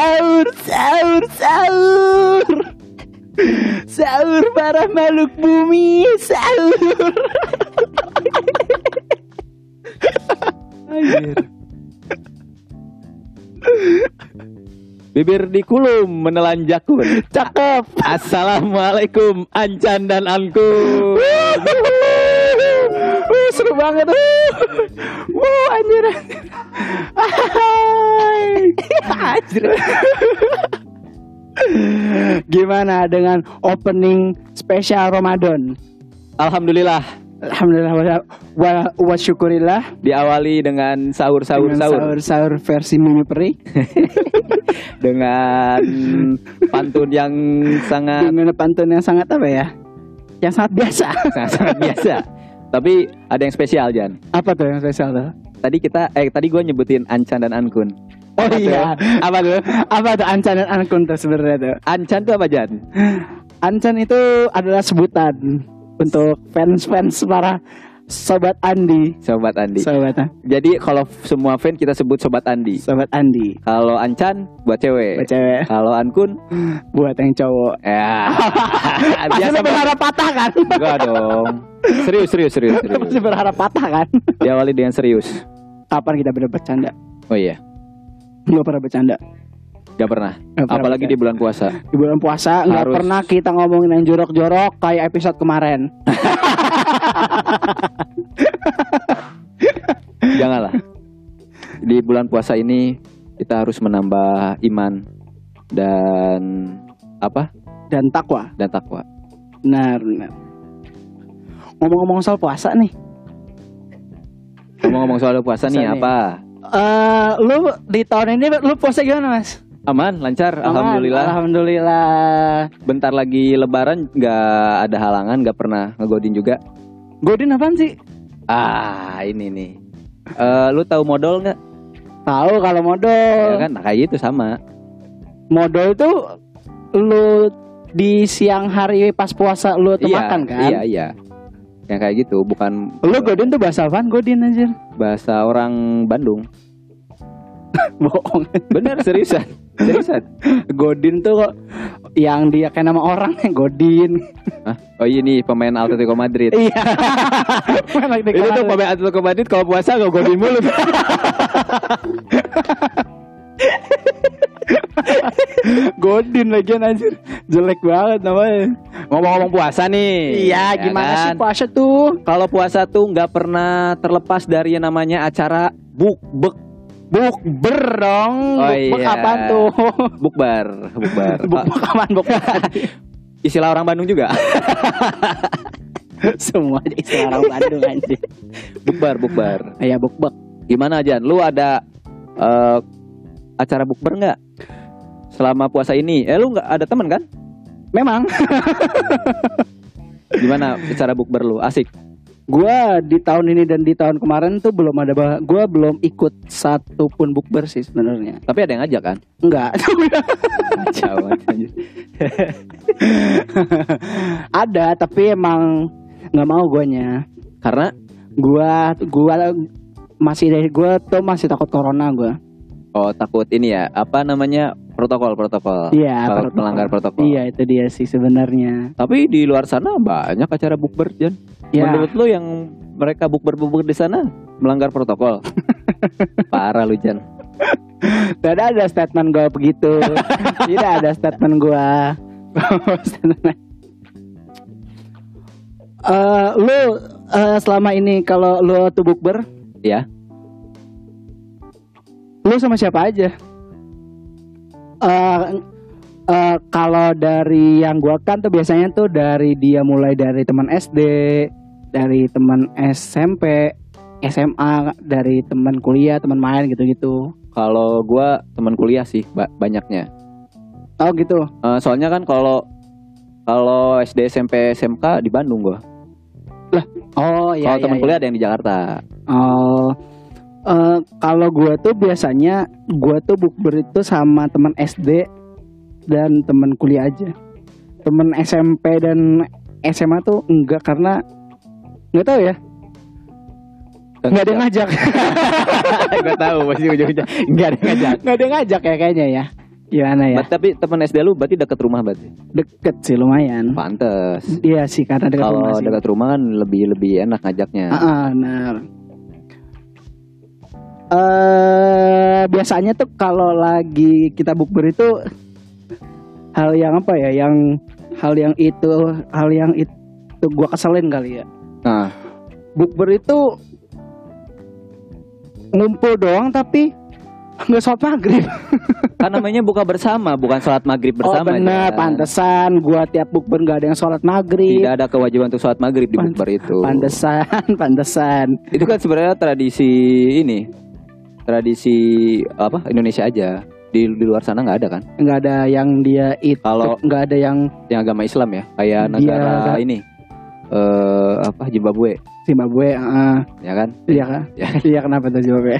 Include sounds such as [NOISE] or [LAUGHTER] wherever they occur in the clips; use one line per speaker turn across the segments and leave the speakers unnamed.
sahur, sahur, sahur. Sahur para makhluk bumi, sahur.
Anjir. Bibir dikulum menelan jakun.
Cakep.
Assalamualaikum Ancan dan Anku. [LAUGHS]
Seru banget. [LAUGHS] Wuh, Wuh, anjir. anjir. [LAUGHS] Anjir. Gimana dengan opening spesial Ramadan?
Alhamdulillah
Alhamdulillah wa, wa, wa syukurillah
diawali dengan sahur sahur
dengan
sahur
sahur sahur versi Mimi Peri
dengan pantun yang sangat
dengan pantun yang sangat apa ya? Yang sangat biasa.
sangat, sangat biasa. Tapi ada yang spesial Jan.
Apa tuh yang spesial tuh?
Tadi kita eh tadi gue nyebutin Ancan dan Ankun.
Oh
Apa tuh?
iya.
Apa tuh?
Apa tuh Ancan dan Ankun tuh sebenarnya tuh?
Ancan tuh apa Jan?
Ancan itu adalah sebutan untuk fans-fans para sobat Andi.
Sobat Andi.
Sobat
Jadi kalau semua fan kita sebut sobat Andi.
sobat Andi.
Kalau Ancan buat cewek.
Buat cewek,
Kalau Ankun
buat yang cowok.
ya [LAUGHS] biasa
berharap patah kan?
enggak dong. Serius serius serius [LAUGHS] serius.
Pasti berharap patah kan?
Diawali dengan serius.
Kapan kita bener bercanda?
Oh iya,
Gak pernah bercanda.
gak pernah.
Pernah
Apalagi di
bercanda.
bulan puasa.
di bulan puasa nggak pernah kita ngomongin yang jorok-jorok kayak episode kemarin. [LAUGHS] [LAUGHS]
Janganlah. Di bulan puasa ini kita harus menambah iman dan apa?
Dan takwa.
Dan takwa.
Benar, benar. Ngomong-ngomong soal puasa nih,
Ngomong-ngomong soal puasa nih
Puasa nih.
apa?
eh lu di tahun ini lu puasa gimana mas?
Aman, lancar,
Aman,
alhamdulillah.
Alhamdulillah.
Bentar lagi lebaran nggak ada halangan, nggak pernah ngegodin juga.
Godin apaan sih?
Ah, ini nih. Eh, lu tahu modal nggak?
Tahu kalau modal.
Ya kan, nah, kayak gitu sama.
Modal itu lu di siang hari pas puasa lu tuh
iya,
makan kan?
Iya, iya. Yang kayak gitu, bukan
Lu Godin tuh bahasa apaan? Godin anjir.
bahasa orang Bandung. [LAUGHS]
Bohong.
Bener seriusan. seriusan.
Godin tuh kok yang dia kayak nama orang [LAUGHS] Godin.
Hah? Oh iya nih pemain Atletico Madrid.
Iya. [LAUGHS]
Itu tuh pemain Atletico Madrid kalau puasa gak godin mulu.
Godin lagi anjir. Jelek banget namanya.
Ngomong-ngomong puasa nih.
Iya,
ya
gimana sih
kan?
puasa tuh?
Kalau puasa tuh nggak pernah terlepas dari yang namanya acara bukbek
Bukber dong.
Oh,
Bukber
iya.
kapan tuh?
bukbar, bukbar. [LAUGHS]
Bukber kapan bukber? [LAUGHS]
Istilah orang Bandung juga. [LAUGHS]
Semua istilah orang Bandung anjir.
bukbar, bukbar.
Iya, bukber.
Gimana Jan? Lu ada eh, acara bukber nggak? Selama puasa ini, eh lu nggak ada teman kan?
Memang
Gimana acara bukber lu? Asik.
Gua di tahun ini dan di tahun kemarin tuh belum ada bah- gua belum ikut satu pun bukber sih sebenarnya.
Tapi ada yang ngajak kan?
Enggak. [LAUGHS] Ada tapi emang nggak mau guanya.
Karena
Gua gua masih gua tuh masih takut corona gua.
oh takut ini ya, apa namanya? protokol protokol.
Iya, protokol.
melanggar protokol.
Iya, itu dia sih sebenarnya.
Tapi di luar sana banyak acara bukber Jan.
Ya,
Menurut lu yang mereka bukber-bukber di sana melanggar protokol? [LAUGHS] Parah lu Jan.
tidak ada statement gua begitu. [LAUGHS] Tidak ada statement gua. [LAUGHS] Eh, lu eh, selama ini kalau lu tuh bukber,
Ya.
lu sama siapa aja? Eh eh, kalau dari yang gua kan tuh biasanya tuh dari dia mulai dari teman SD, dari teman SMP, SMA, dari teman kuliah, teman main gitu-gitu.
Kalau gua teman kuliah sih ba- banyaknya.
Oh gitu.
Eh, soalnya kan kalau kalau SD SMP SMK di Bandung gua.
Oh iya.
kalau teman
iya,
kuliah ada yang di Jakarta.
Oh, eh, kalau gue tuh biasanya gue tuh bukber itu sama teman SD dan teman kuliah aja. Teman SMP dan SMA tuh enggak karena nggak tahu ya, nggak ada yang ngajak, [LAUGHS]
Gak tahu pasti ujung-ujung nggak ada yang ngajak.
nggak ada yang ngajak ya kayaknya ya. Gimana ya?
But- tapi teman SD lu berarti dekat rumah berarti.
Deket sih lumayan.
Pantes.
Iya sih karena dekat rumah
Kalau
sih.
dekat rumah kan lebih lebih enak ngajaknya.
Ah, benar. Eh biasanya tuh kalau lagi kita bukber itu hal yang apa ya? Yang hal yang itu, hal yang itu gua keselin kali ya.
Nah,
Bukber itu ngumpul doang tapi nggak sholat maghrib. [LAUGHS]
kan namanya buka bersama, bukan sholat maghrib bersama.
oh benar,
Jan.
pantesan gua tiap bukber nggak ada yang sholat maghrib.
Tidak ada kewajiban untuk sholat maghrib di
Pan-
bukber itu.
Pantesan, [LAUGHS] pantesan.
Itu kan sebenarnya tradisi ini, tradisi apa Indonesia aja. Di, di luar sana nggak ada kan?
Nggak ada yang dia itu,
Kalau
nggak ada yang
yang agama Islam ya, kayak negara ini, eh apa Zimbabwe,
Zimbabwe. ah.
ya kan?
Iya kan?
Ya.
Iya kenapa tuh Zimbabwe?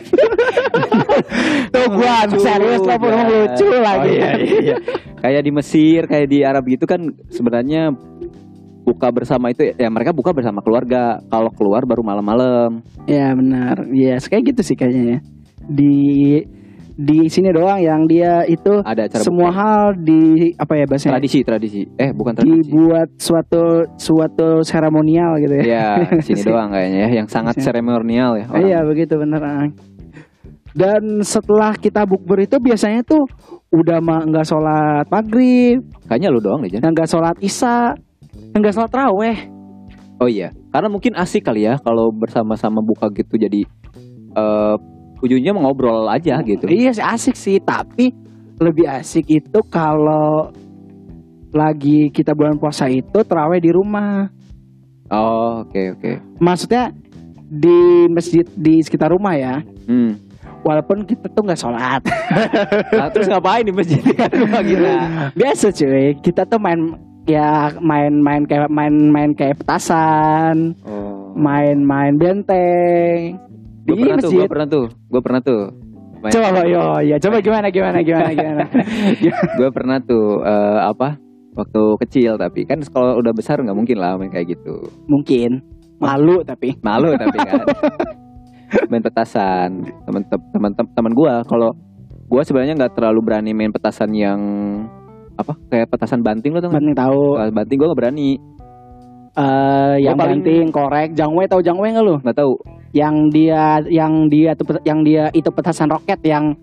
[LAUGHS] tuh gua serius lah pun lucu lagi.
Oh, iya, iya, iya. kayak di Mesir, kayak di Arab gitu kan sebenarnya buka bersama itu ya mereka buka bersama keluarga. Kalau keluar baru malam-malam.
Ya benar. Iya, kayak gitu sih kayaknya ya. Di di sini doang yang dia itu
Ada acara
semua
buka.
hal di apa ya bahasanya?
tradisi tradisi. Eh bukan tradisi.
dibuat suatu suatu seremonial gitu ya.
Ya, [LAUGHS] di sini doang kayaknya ya, yang sangat seremonial ya. orang.
Iya begitu bener. Dan setelah kita bukber itu biasanya tuh udah mah nggak sholat maghrib,
Kayaknya lu doang deh,
nggak sholat isya, nggak sholat raweh.
Oh iya, karena mungkin asik kali ya kalau bersama-sama buka gitu jadi eh ujungnya ngobrol aja gitu.
Iya sih asik sih, tapi lebih asik itu kalau lagi kita bulan puasa itu terawih di rumah.
Oh, oke oke.
Maksudnya di masjid di sekitar rumah ya.
Hmm.
Walaupun kita tuh nggak sholat. [LAUGHS]
Nah, terus ngapain di masjid kan rumah kita?
Biasa cuy, kita tuh main ya main-main kayak main-main kayak petasan,
Oh.
main-main benteng.
Gue pernah tuh,
masjid.
gue pernah tuh, gue pernah tuh. Main-
Coba yo ya, coba gimana gimana gimana [LAUGHS] gimana.
gue pernah tuh eh, apa? Waktu kecil tapi kan kalau udah besar nggak mungkin lah main kayak gitu.
Mungkin malu tapi
Malu tapi kan. [LAUGHS] main petasan. Teman teman teman gue kalau gue sebenarnya nggak terlalu berani main petasan yang apa kayak petasan banting lo tau nggak?
penting tahu
banting gue nggak berani,
eh yang
Gua paling-
banting korek jangwe tahu jangwe nggak lu?
nggak tahu.
Yang dia yang dia pet- yang dia itu petasan roket yang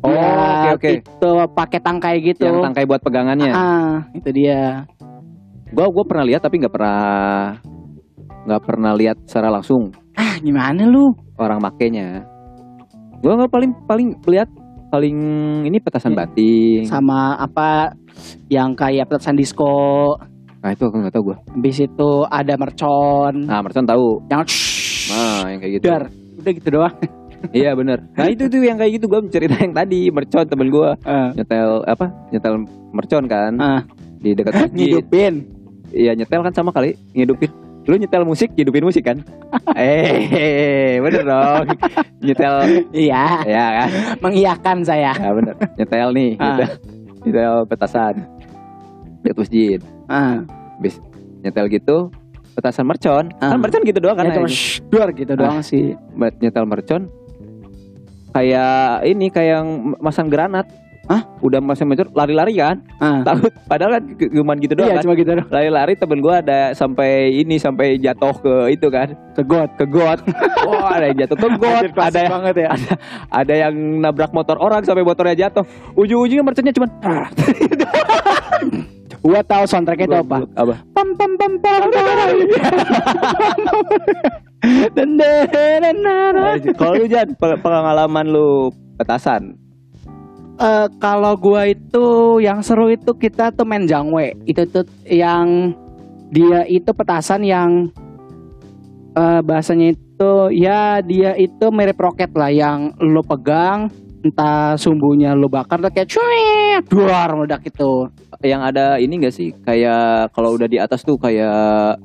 Oh, oke, oke.
itu pakai tangkai gitu.
Yang tangkai buat pegangannya.
Ah, itu dia.
Gue gue pernah lihat tapi nggak pernah nggak pernah lihat secara langsung
Ah, gimana lu?
orang makainya. Gue nggak paling paling lihat paling ini petasan
Iya.
banting.
Sama apa yang kayak petasan disco.
Nah itu aku nggak tahu gue.
Habis itu ada mercon.
Nah mercon tahu.
Yang
Nah yang kayak gitu.
dar. Udah gitu doang. [LAUGHS]
Iya bener. Nah itu tuh yang kayak gitu gue cerita yang tadi mercon temen gue
Ah,
nyetel apa nyetel mercon kan
ah.
di dekat [LAUGHS] masjid.
ngidupin.
Iya nyetel kan sama kali ngidupin. Lu nyetel musik, hidupin musik kan? [LAUGHS] eh, bener dong. nyetel,
Iya,
ya kan?
mengiyakan saya.
Ya bener. Nyetel nih,
Ah.
nyetel, nyetel petasan. Lihat masjid.
Ah,
Bis nyetel gitu, petasan mercon.
Ah.
Kan mercon gitu doang kan?
ya cuma duar gitu doang sih.
Buat nyetel mercon kayak ini kayak yang masang granat.
Hah?
Udah masang mercon lari-lari kan?
Ah.
Takut. [LAUGHS] Padahal kan cuman gitu doang
Iya,
kan?
cuma gitu doang.
Lari-lari temen gua ada sampai ini sampai jatuh ke itu kan
Ke got.
ke got. [LAUGHS] Wah, ada yang jatuh ke got, ada yang,
banget ya.
ada yang nabrak motor orang sampai motornya jatuh. Ujung-ujungnya merconnya cuman [LAUGHS]
Gua tahu soundtracknya itu apa.
Apa?
Pam pam pam pam. dan.
Kalau lu Jan, pe- pengalaman lu petasan.
Eh, kalau gua itu yang seru itu kita tuh main jangwe. Itu tuh yang dia itu petasan yang eh, bahasanya itu ya dia itu mirip roket lah yang lo pegang entah sumbunya lo bakar tuh kayak cuy duar meledak itu
Yang ada ini gak sih? Kayak kalau udah di atas tuh kayak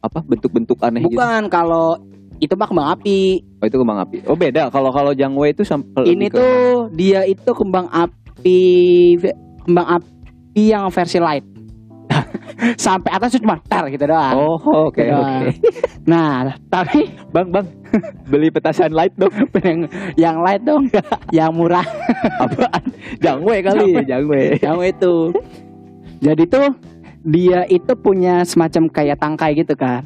apa bentuk-bentuk aneh gitu.
bukan kalau itu mah kembang api
Oh, itu kembang api. Oh, beda. Kalau kalau jangwe itu sampai
ini tuh dia itu kembang api kembang api yang versi light [LAUGHS] sampai atas cuma tar gitu doang
Oh, oke
Gitu
oke.
doang. nah tapi
Bang, Bang. Beli petasan light dong. [LAUGHS]
yang, yang light dong, [LAUGHS] yang murah.
Apaan? Jangwe kali, jangwe.
yang itu. Jadi tuh dia itu punya semacam kayak tangkai gitu kan.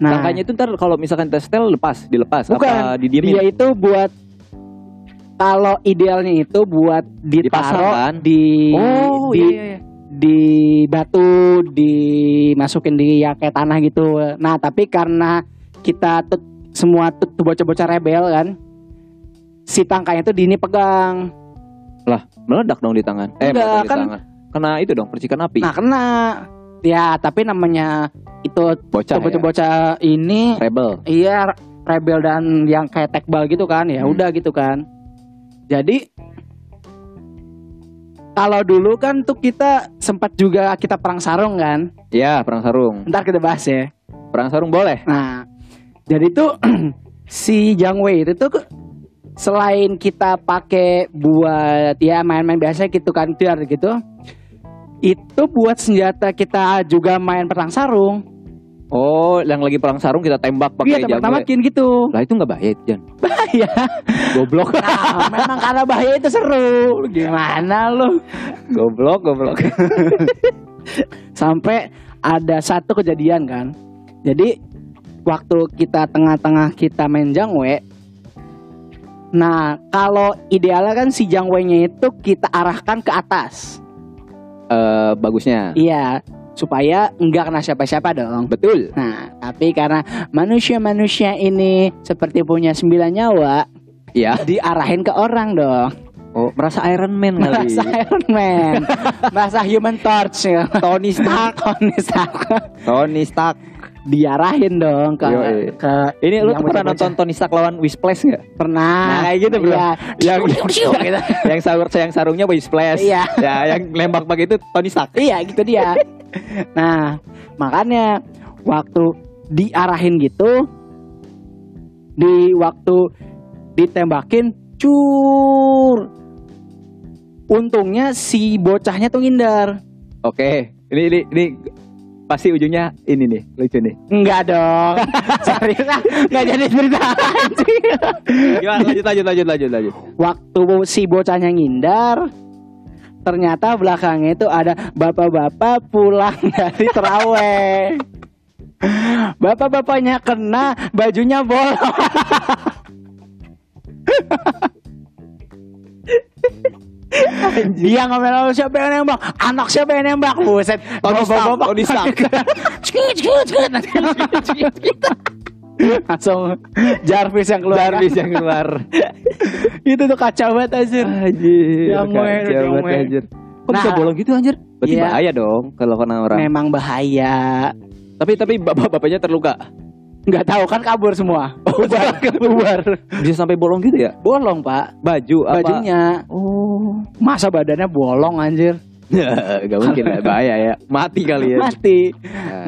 Nah,
Tangkanya itu ntar kalau misalkan testel lepas, dilepas
bukan
apa didiemin?
dia itu buat kalau idealnya itu buat ditaruh
kan?
di
Oh,
di,
iya, iya, iya.
di batu dimasukin di ya kayak tanah gitu. Nah, tapi karena kita tuh semua tuh bocah-bocah rebel kan, si tangkainya tuh dini pegang.
Lah, meledak dong di tangan. Eh,
Enggak,
meledak di
kan-
tangan. Kena itu dong, percikan api.
Nah, kena. Ya, tapi namanya itu
Bocah ya?
bocah-bocah ini
Rebel.
iya rebel dan yang kayak tekbal gitu kan. Ya
Hmm.
udah gitu kan. Jadi kalau dulu kan tuh kita sempat juga kita perang sarung kan.
Ya, perang sarung.
Ntar kita bahas ya.
Perang sarung boleh.
Nah, jadi tuh [CLEARS THROAT] si Jiang Wei itu tuh selain kita pakai buat ya main-main biasa gitu kan biar gitu. Itu buat senjata kita juga main perang sarung.
Oh, yang lagi perang sarung kita tembak
Iya,
pakai jangwe.
tembak-tembakin gitu.
Lah itu nggak bahaya, Jan. [LAUGHS]
Bahaya.
Goblok.
Nah, memang karena bahaya itu seru. Gimana lu?
goblok, goblok. [LAUGHS]
Sampai ada satu kejadian kan. Jadi waktu kita tengah-tengah kita main jangwe. Nah, kalau idealnya kan si jangwenya itu kita arahkan ke atas.
Eh, bagusnya.
Iya, supaya enggak kena siapa-siapa dong.
Betul.
Nah, tapi karena manusia-manusia ini seperti punya sembilan nyawa,
Iya.
diarahin ke orang dong.
Oh, merasa Iron Man kali. [LAUGHS]
Merasa Iron Man, [LAUGHS] merasa Human Torch, ya. [LAUGHS] Tony Stark, Tony Stark.
Tony Stark.
Diarahin dong ke
Yoi.
ke
Ini lu
yang
pernah nonton Tony Stark lawan Whisplash nggak?
Pernah.
Nah, kayak gitu, bro.
Iya.
Yang [LAUGHS]
gitu. [LAUGHS]
yang sarung yang sarungnya Whisplash.
Iya.
Ya, yang lembak pakai itu Tony Stark.
Iya gitu dia. [LAUGHS] nah makanya waktu diarahin gitu, di waktu ditembakin cur. Untungnya si bocahnya tuh ngindar.
Oke. Ini ini ini pasti ujungnya ini nih, lucu nih.
Enggak dong. [LAUGHS] Serius ah, enggak jadi cerita.
Gimana lanjut lanjut lanjut lanjut lanjut.
Waktu si bocahnya ngindar, ternyata belakangnya itu ada bapak-bapak pulang [LAUGHS] dari teraweh. Bapak-bapaknya kena, bajunya bolong. [LAUGHS] Dia ngomel "Oh, siapa yang nembak? Anak siapa yang nembak? Buset.
Tony Stark, Tony Stark.
Cekit, cekit, cekit. Langsung Jarvis yang keluar.
Jarvis yang keluar. [LAUGHS]
itu tuh kacau banget anjir.
Anjir.
Yang
kacau banget, anjir. Kok bisa
Nah.
bolong gitu anjir? Berarti
Iya.
bahaya dong kalau kena orang.
Memang bahaya.
Tapi tapi bapak-bapaknya terluka.
Nggak tahu kan kabur semua. Bubar, bubar.
Bisa sampai bolong gitu ya?
Bolong pak.
Baju apa?
Bajunya.
Oh.
Masa badannya bolong anjir.
Gak mungkin lah, bahaya ya. Mati kali ya.
Mati.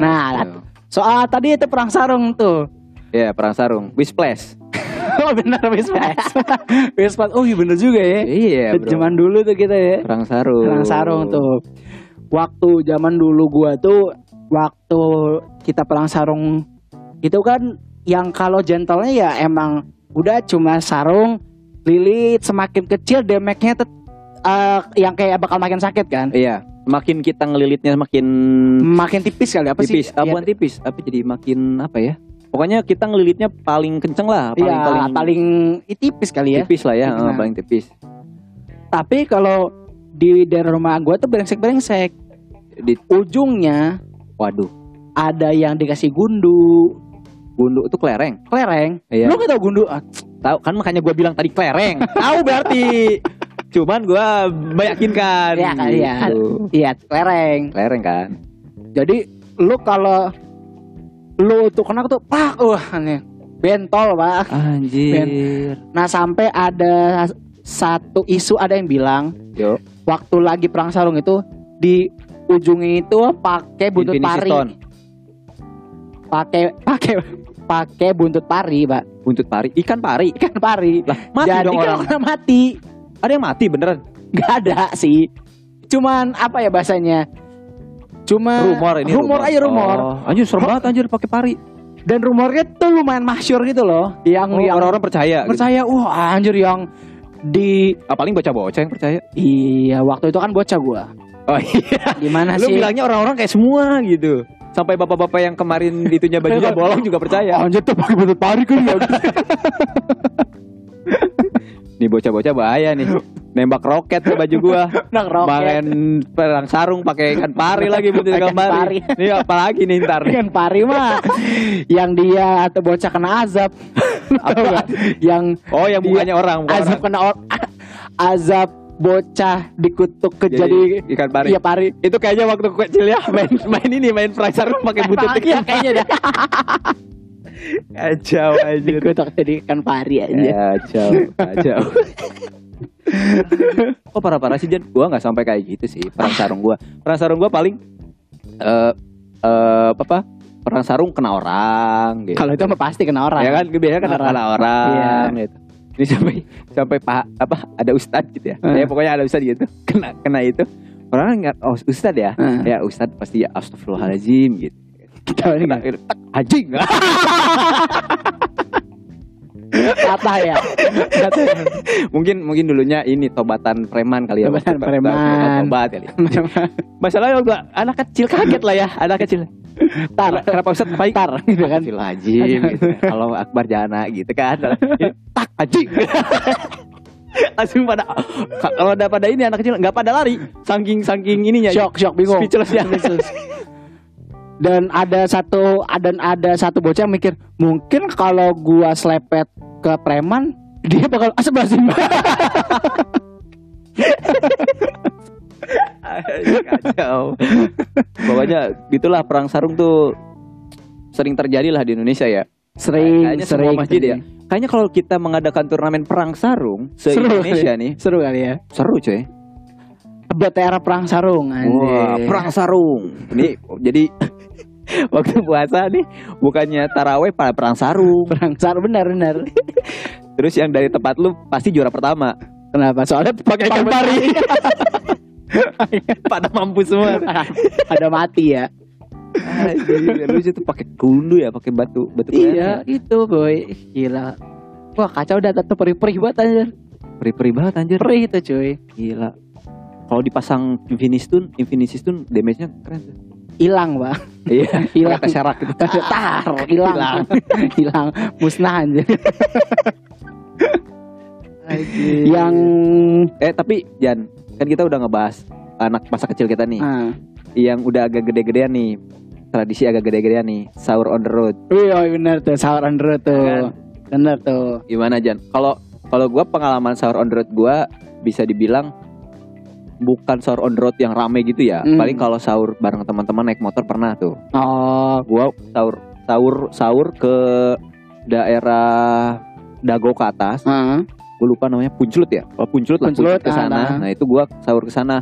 Nah,
gitu.
Soal tadi itu perang sarung tuh.
Ya perang sarung. Whisplash. [LAUGHS]
Oh benar Wispas. [LAUGHS] Wispas. Oh iya bener juga ya.
Iya bro.
Zaman dulu tuh kita ya.
Perang sarung.
Perang sarung tuh. Waktu zaman dulu gua tuh waktu kita perang sarung itu kan yang kalau gentlenya ya emang udah cuma sarung lilit semakin kecil damage-nya tet- eh, yang kayak bakal makin sakit kan.
Iya. Makin kita ngelilitnya makin
Makin tipis kali apa
tipis.
sih?
Ah,
Iya,
bukan tipis, tapi jadi makin apa ya? Pokoknya kita ngelilitnya paling kenceng lah, paling
Iya,
paling,
paling, tipis kali ya.
tipis lah ya,
Tipis, nah.
paling tipis.
Tapi kalau di daerah rumah gua tuh brengsek-brengsek.
Di
Ujungnya
waduh,
ada yang dikasih gundu,
gundu itu kelereng.
kelereng.
Iya.
Lu gak tau gundu? Ah,
Tahu kan makanya gua bilang tadi kelereng. [LAUGHS] Tahu berarti. Cuman gua meyakinkan.
Iya kali ya.
gitu.
Iya, kelereng.
Kelereng kan.
Jadi lu kalau lu tuh kena tuh pak, wah nih bentol pak.
Anjir.
Nah sampai ada satu isu ada yang bilang
Yo.
waktu lagi perang sarung itu di ujungnya itu pakai buntut pari. Pakai pakai pakai buntut pari, Pak.
Buntut pari, ikan pari.
Ikan pari.
Lah, mati
Jadi
dong
kalau
orang.
kena mati,
Ada yang mati beneran.
nggak ada sih. Cuman apa ya bahasanya? Cuma
Rumor ini.
rumor aja rumor.
Oh, anjir serem banget anjir pakai pari.
Dan rumornya tuh lumayan masyur gitu loh. Yang
Oh, orang-orang percaya. gitu.
percaya, wah anjir yang di
Ah, paling bocah-bocah yang percaya.
iya waktu itu kan bocah gua.
Oh iya.
Gimana
Lu
sih?
bilangnya orang-orang kayak semua gitu. Sampai bapak-bapak yang kemarin itunya bajunya bolong juga percaya. [LAUGHS]
Anjir tuh pakai batu pari kan ya. [LAUGHS]
Nih bocah-bocah bahaya nih. Nembak roket ke baju gua.
Nang roket.
Main perang sarung pakai ikan pari lagi butuh ikan
Ikan
pari.
pari.
Nih apalagi nih ntar nih.
Kan pari mah yang dia atau bocah kena azab. [LAUGHS] Nggak? yang
Oh yang bukannya orang, bukan
azab
orang.
kena or azab bocah dikutuk ke jadi,
Jadi ikan pari.
iya pari.
Itu kayaknya waktu kecil ya main main ini main perang sarung pakai butut
Iya kayaknya dah
Kacau anjir.
dikutuk jadi ikan pari aja.
Ya, kacau, kacau. oh parah parah sih Jan, gua nggak sampai kayak gitu sih perang sarung gua. Perang sarung gua paling eh eh apa? Perang sarung kena orang gitu.
Kalau itu mah pasti kena orang.
ya kan biasanya kena,
Orang.
kena orang
Iya.
gitu. Ini sampai sampai pak apa ada ustad gitu ya.
Hmm.
Ya pokoknya ada ustad gitu. [LAUGHS] Kena kena itu. Orang nggak oh ustad ya.
Hmm.
Ya ustad pasti ya astagfirullahaladzim gitu.
Tahu ini nggak?
anjing. [LAUGHS] [LAUGHS]
Patah ya.
mungkin mungkin dulunya ini tobatan preman kali ya.
Tobatan preman.
Tobat kali. [LAUGHS] Masalahnya gua anak kecil kaget lah ya, anak kecil.
tar
Kenapa Ustaz baik?
tar gitu kan.
Astagfirullahaladzim gitu. Kalau Akbar jana gitu kan. Tak anjing. [LAUGHS] Langsung pada kalau ada pada ini anak kecil nggak pada lari saking saking ininya
Shock shock bingung.
speechless ya
Dan ada satu dan ada satu bocah yang mikir mungkin kalau gua selepet ke preman dia bakal [LAUGHS] astagfirullahaladzim.
kacau pokoknya gitulah perang sarung tuh sering terjadi lah di Indonesia ya
sering
Kayaknya semua
sering
masjid ya.
sering.
kayaknya kalau kita mengadakan turnamen perang sarung se
Seru
Indonesia nih
Seru kali ya.
seru coy
BTR perang sarung anjir.
Wah, perang sarung. Ini jadi waktu puasa nih bukannya taraweh pada perang sarung.
Perang sarung benar benar.
Terus yang dari tempat lu pasti juara pertama.
Kenapa? Soalnya pakai ikan pari. [LAUGHS]
Pada mampus semua.
ada mati ya.
Lu itu pakai kundu ya, pakai batu batu
Iya, itu boy. Gila. Wah, kacau dah tetep perih-perih banget anjir.
Perih-perih banget anjir.
Perih itu cuy.
Gila. Kalau dipasang Infinity Stone, Infinity Stone damage-nya keren tuh.
Hilang, Bang.
Iya, [LAUGHS]
Hilang.
Pakai serak gitu.
Tar, hilang. Hilang. [LAUGHS] Musnah anjir. Yang
Eh tapi Jan, kan kita udah ngebahas anak masa kecil kita nih.
ah.
yang udah agak gede-gedean nih tradisi agak gede-gedean nih sahur on the road
Iya bener tuh sahur on the road tuh.
Kan?
Bener tuh.
gimana Jan kalau kalau gue pengalaman sahur on the road gue bisa dibilang bukan sahur on the road yang rame gitu ya.
Hmm.
paling kalau sahur bareng teman-teman naik motor pernah tuh.
Oh,
gue sahur sahur sahur ke daerah Dago ke atas.
Ah.
gue lupa namanya Puncelut ya? Kalau Puncelut lah
Puncelut
ke sana.
ah, nah.
nah itu gue sahur ke sana.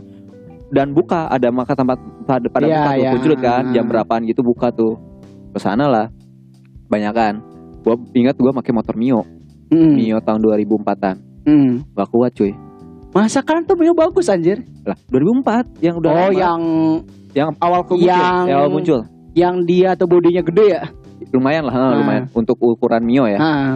Dan buka ada maka tempat pada pada
Iya,
buka tuh
iya.
Puncelut kan jam berapaan gitu buka tuh. Ke sana lah. Banyak kan. Gue ingat gue pakai motor Mio.
Hmm.
Mio tahun 2004an
Hmm.
gak kuat cuy
Masa kan tuh Mio bagus anjir.
lah 2004 yang udah
oh,
lama.
yang
yang awal muncul
yang-
yang awal muncul
yang dia atau bodinya gede ya?
lumayan lah ha,
Ah.
lumayan untuk ukuran Mio ya
Ah.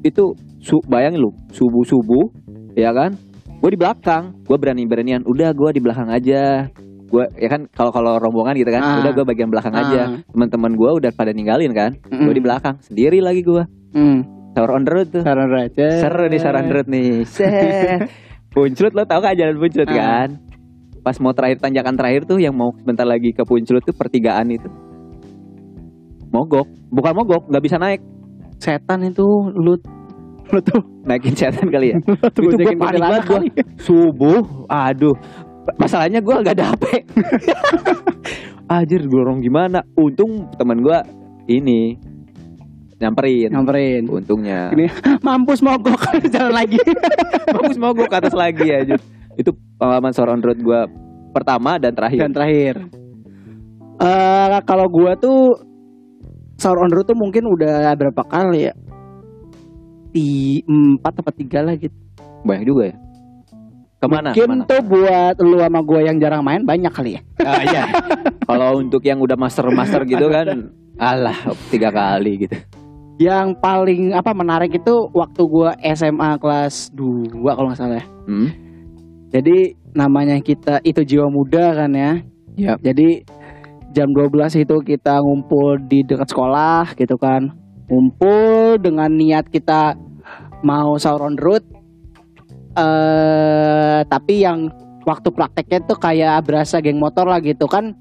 itu su bayangin lu subuh subuh ya kan gue di belakang gue berani beranian udah gue di belakang aja gue ya kan kalau kalau rombongan gitu kan
Ah.
udah gue bagian belakang aja
Ah.
teman-teman gue udah pada ninggalin kan
Mm-mm.
gue di belakang sendiri lagi gue
Hmm.
Sahur on the road tuh
Saran raja.
seru nih sahur on the road nih. Set. [LAUGHS] Punclut lo tau kan jalan punclut
Ah.
kan? Pas mau terakhir tanjakan terakhir tuh yang mau sebentar lagi ke punclut tuh pertigaan itu. Mogok. Bukan mogok nggak bisa naik.
Setan itu lu lu tuh.
Naikin setan kali ya? [LAUGHS] Itu gua panik banget gua.
kali.
subuh. Aduh. Masalahnya gue gak ada HP [LAUGHS] Anjir dorong gimana? Untung teman gue ini Nyamperin
Nyamperin.
Untungnya
Ini [LAUGHS] mampus mogok jalan lagi. [LAUGHS]
Mau gue ke atas lagi ya Itu pengalaman on road gue Pertama dan terakhir
Dan terakhir. Eh kalau gua tuh sahur on road tuh mungkin udah berapa kali ya? Di empat atau tiga lah gitu.
Banyak juga ya Ke mana?
Mungkin
Ke mana?
tuh buat lu sama gua yang jarang main banyak kali ya.
Ah, iya. [LAUGHS] Kalau untuk yang udah master-master gitu kan Alah, tiga kali gitu.
Yang paling apa menarik itu waktu gua SMA kelas 2 kalau nggak salah. ya.
Hmm?
Jadi namanya kita itu jiwa muda kan ya.
Yap.
Jadi jam 12 itu kita ngumpul di dekat sekolah gitu kan. Ngumpul dengan niat kita mau sahur on the road. Eh tapi yang waktu prakteknya tuh kayak berasa geng motor lah gitu kan.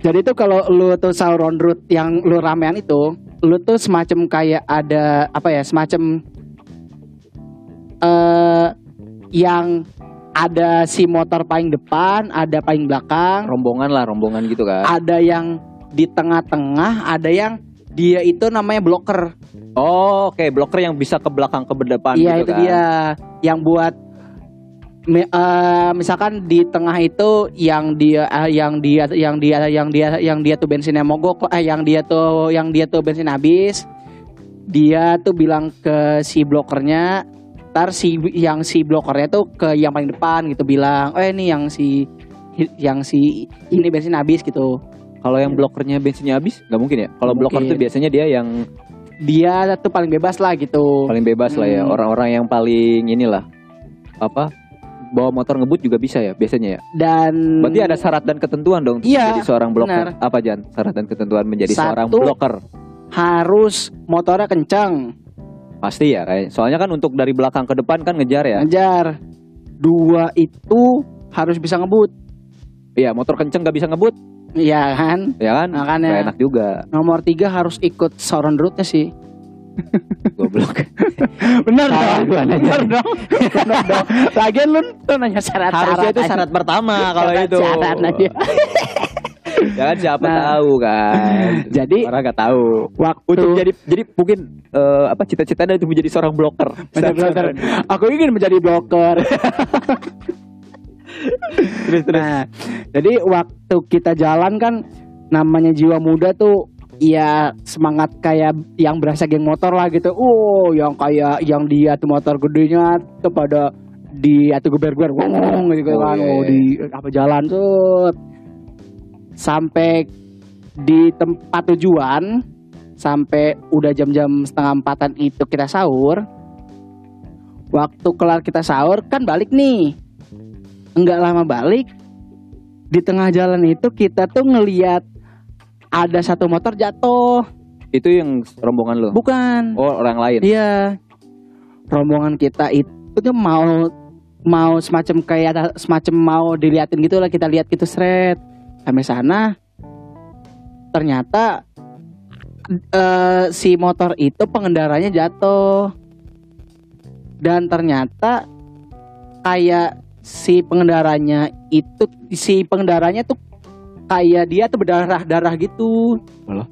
Jadi tuh kalau lu tuh sahur on road yang lu ramean itu, lu tuh semacam kayak ada apa ya, semacam eh yang ada si motor paling depan, ada paling belakang,
Rombongan lah, rombongan gitu kan.
ada yang di tengah-tengah, ada yang dia itu namanya blocker.
Oh, oke, blocker yang bisa ke belakang ke depan
Iya
gitu
itu
kan.
dia yang buat eh, misalkan di tengah itu yang dia eh, yang dia yang dia yang dia yang dia tuh bensinnya mogok eh yang dia tuh yang dia tuh bensin habis dia tuh bilang ke si blokernya ntar si yang si blokernya tuh ke yang paling depan gitu bilang oh ini yang si yang si ini bensin habis gitu
Kalau yang blokernya bensinnya habis, nggak mungkin ya. Kalau
Mungkin.
tuh biasanya dia yang
dia tuh paling bebas lah gitu
paling bebas lah ya.
Hmm.
Orang-orang yang paling inilah apa bawa motor ngebut juga bisa ya biasanya ya.
dan
Berarti ada syarat dan ketentuan dong
Iya,
menjadi seorang
benar.
Apa Jan? Syarat dan ketentuan menjadi
Satu.
seorang blocker.
harus motornya kencang
Pasti ya kayak. Soalnya kan untuk dari belakang ke depan kan ngejar ya.
ngejar dua itu harus bisa ngebut
Iya, motor kenceng gak bisa ngebut,
Iya kan
ya kan?
Makanya.
Gak enak juga.
nomor tiga harus ikut sauron route sih
Goblok. [LAUGHS] Salah
dong bener dong bener dong lagian lu tuh nanya syarat
Harusnya itu syarat pertama kalau itu.
syarat aja [LAUGHS]
Ya kan siapa
Nah.
tahu kan. [LAUGHS]
jadi
Orang nggak tahu.
waktu
Untuk jadi jadi mungkin eh, apa cita-citanya itu menjadi seorang blocker.
menjadi blocker. aku ingin menjadi blocker
terus terus.
Nah, jadi waktu kita jalan kan namanya jiwa muda tuh ya semangat kayak yang berasa geng motor lah gitu. Oh, yang kayak yang dia tuh motor gedenya tuh pada di atau geber-geber ngomong gitu
Oh,
kan.
iya,
Oh,
iya.
di apa jalan tuh sampai di tempat tujuan sampai udah jam-jam setengah empatan itu kita sahur. Waktu kelar kita sahur kan balik nih nggak lama balik di tengah jalan itu kita tuh ngeliat ada satu motor jatuh.
Itu yang rombongan lo.
bukan.
Oh, orang lain.
iya. Rombongan kita itu tuh mau mau semacam kayak ada semacam mau diliatin gitu lah kita lihat gitu seret. Sampai sana ternyata eh, si motor itu pengendaranya jatuh. Dan ternyata kayak si pengendaranya itu si pengendaranya tuh kayak dia tuh berdarah darah gitu
Walah.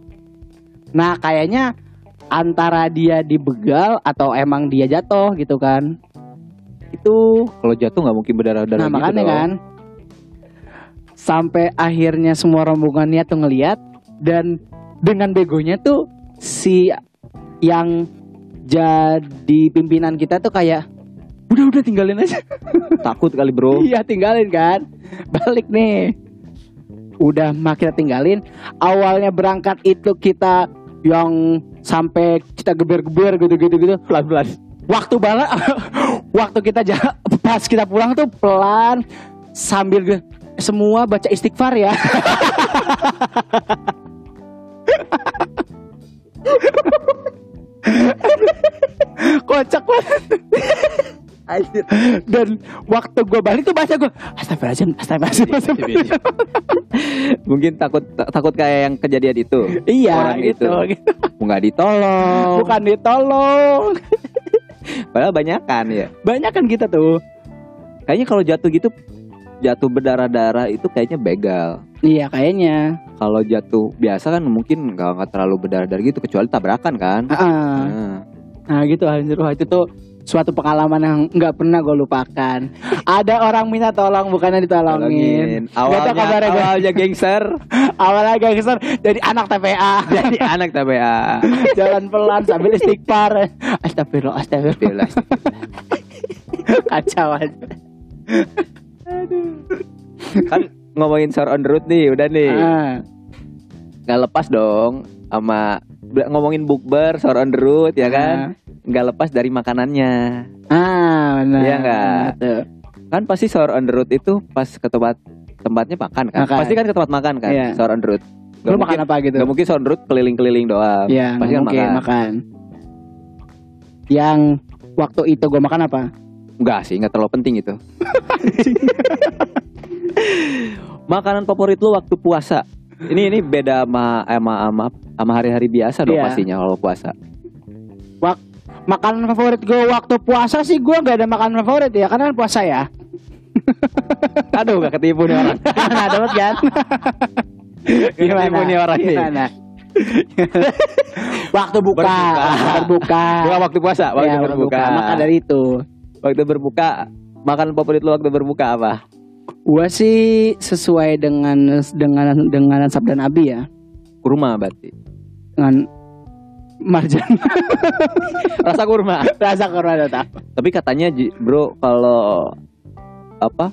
nah kayaknya antara dia dibegal atau emang dia jatuh gitu kan itu
Kalau jatuh nggak mungkin berdarah-darah
nah
gitu
makanya
dong.
kan sampai akhirnya semua rombongannya tuh ngeliat dan dengan begonya tuh si yang jadi pimpinan kita tuh kayak udah udah tinggalin aja
Takut kali bro. [LAUGHS]
iya tinggalin kan balik nih udah mah kita tinggalin. Awalnya berangkat itu kita yang sampai kita geber-geber gitu-gitu gitu
Pelan-pelan.
waktu balik [LAUGHS] waktu kita ja- pas kita pulang tuh pelan sambil semua baca istighfar ya. [LAUGHS] Kocak banget dan waktu gue balik tuh baca gue astagfirullahaladzim astagfirullahaladzim astagfirullahaladzim."
Mungkin takut ta- takut kayak yang kejadian itu.
iya
Orang
gitu,
itu.
gitu.
Nggak ditolong.
bukan ditolong
Padahal banyak kan ya.
banyak kan kita tuh
Kayaknya kalau jatuh gitu jatuh berdarah-darah itu kayaknya begal.
iya kayaknya
Kalau jatuh biasa kan mungkin nggak nggak terlalu berdarah-darah gitu kecuali tabrakan kan.
Ah.
Nah,
Nah gitu anjir Wah itu tuh suatu pengalaman yang nggak pernah gue lupakan. [LAUGHS] Ada orang minta tolong bukannya ditolongin.
tolongin. Awalnya
gue.
awalnya gangster [LAUGHS]
Awalnya gangster jadi anak TPA. [LAUGHS]
jadi anak TPA.
Jalan pelan sambil istighfar. Astagfirullah, astagfirullah. Kacau aja.
kan ngomongin sore on the road nih, udah nih.
Ah,
Nggak lepas dong sama ngomongin bukber sahur on the road ya kan nggak lepas dari makanannya
Ah, benar.
Iya nggak?
Betul.
kan pasti sahur on the road itu pas ke tempat tempatnya makan kan
Makan.
pasti kan ke tempat makan kan
Iya.
sahur on the road
Lu
Gak
makan
mungkin,
apa gitu?
gak mungkin sahur on the road keliling-keliling doang
Iya,
pasti kan
mungkin
makan.
makan. Yang waktu itu gue makan apa?
Enggak sih, nggak terlalu penting itu. [LAUGHS] [LAUGHS] Makanan favorit lu waktu puasa. Ini ini beda sama sama sama, sama hari-hari biasa dong
Iya.
pastinya kalau puasa.
Makanan favorit gue waktu puasa sih gue gak ada makanan favorit ya karena kan puasa ya. [LAUGHS]
Aduh, gak ketipu nih orang. [LAUGHS]
Gimana dapat kan?
ketipu nih orang nih.
Gimana? [LAUGHS] waktu buka,
Berbuka.
waktu berbuka.
Bukan waktu puasa, waktu
Ya,
berbuka.
Maka dari itu.
Waktu berbuka, makanan favorit lu waktu berbuka apa?
Gue sih sesuai dengan dengan dengan sabda Nabi ya.
Kurma berarti.
Dengan marjan [LAUGHS]
Rasa kurma. [LAUGHS]
rasa kurma tetap.
Tapi katanya bro kalau apa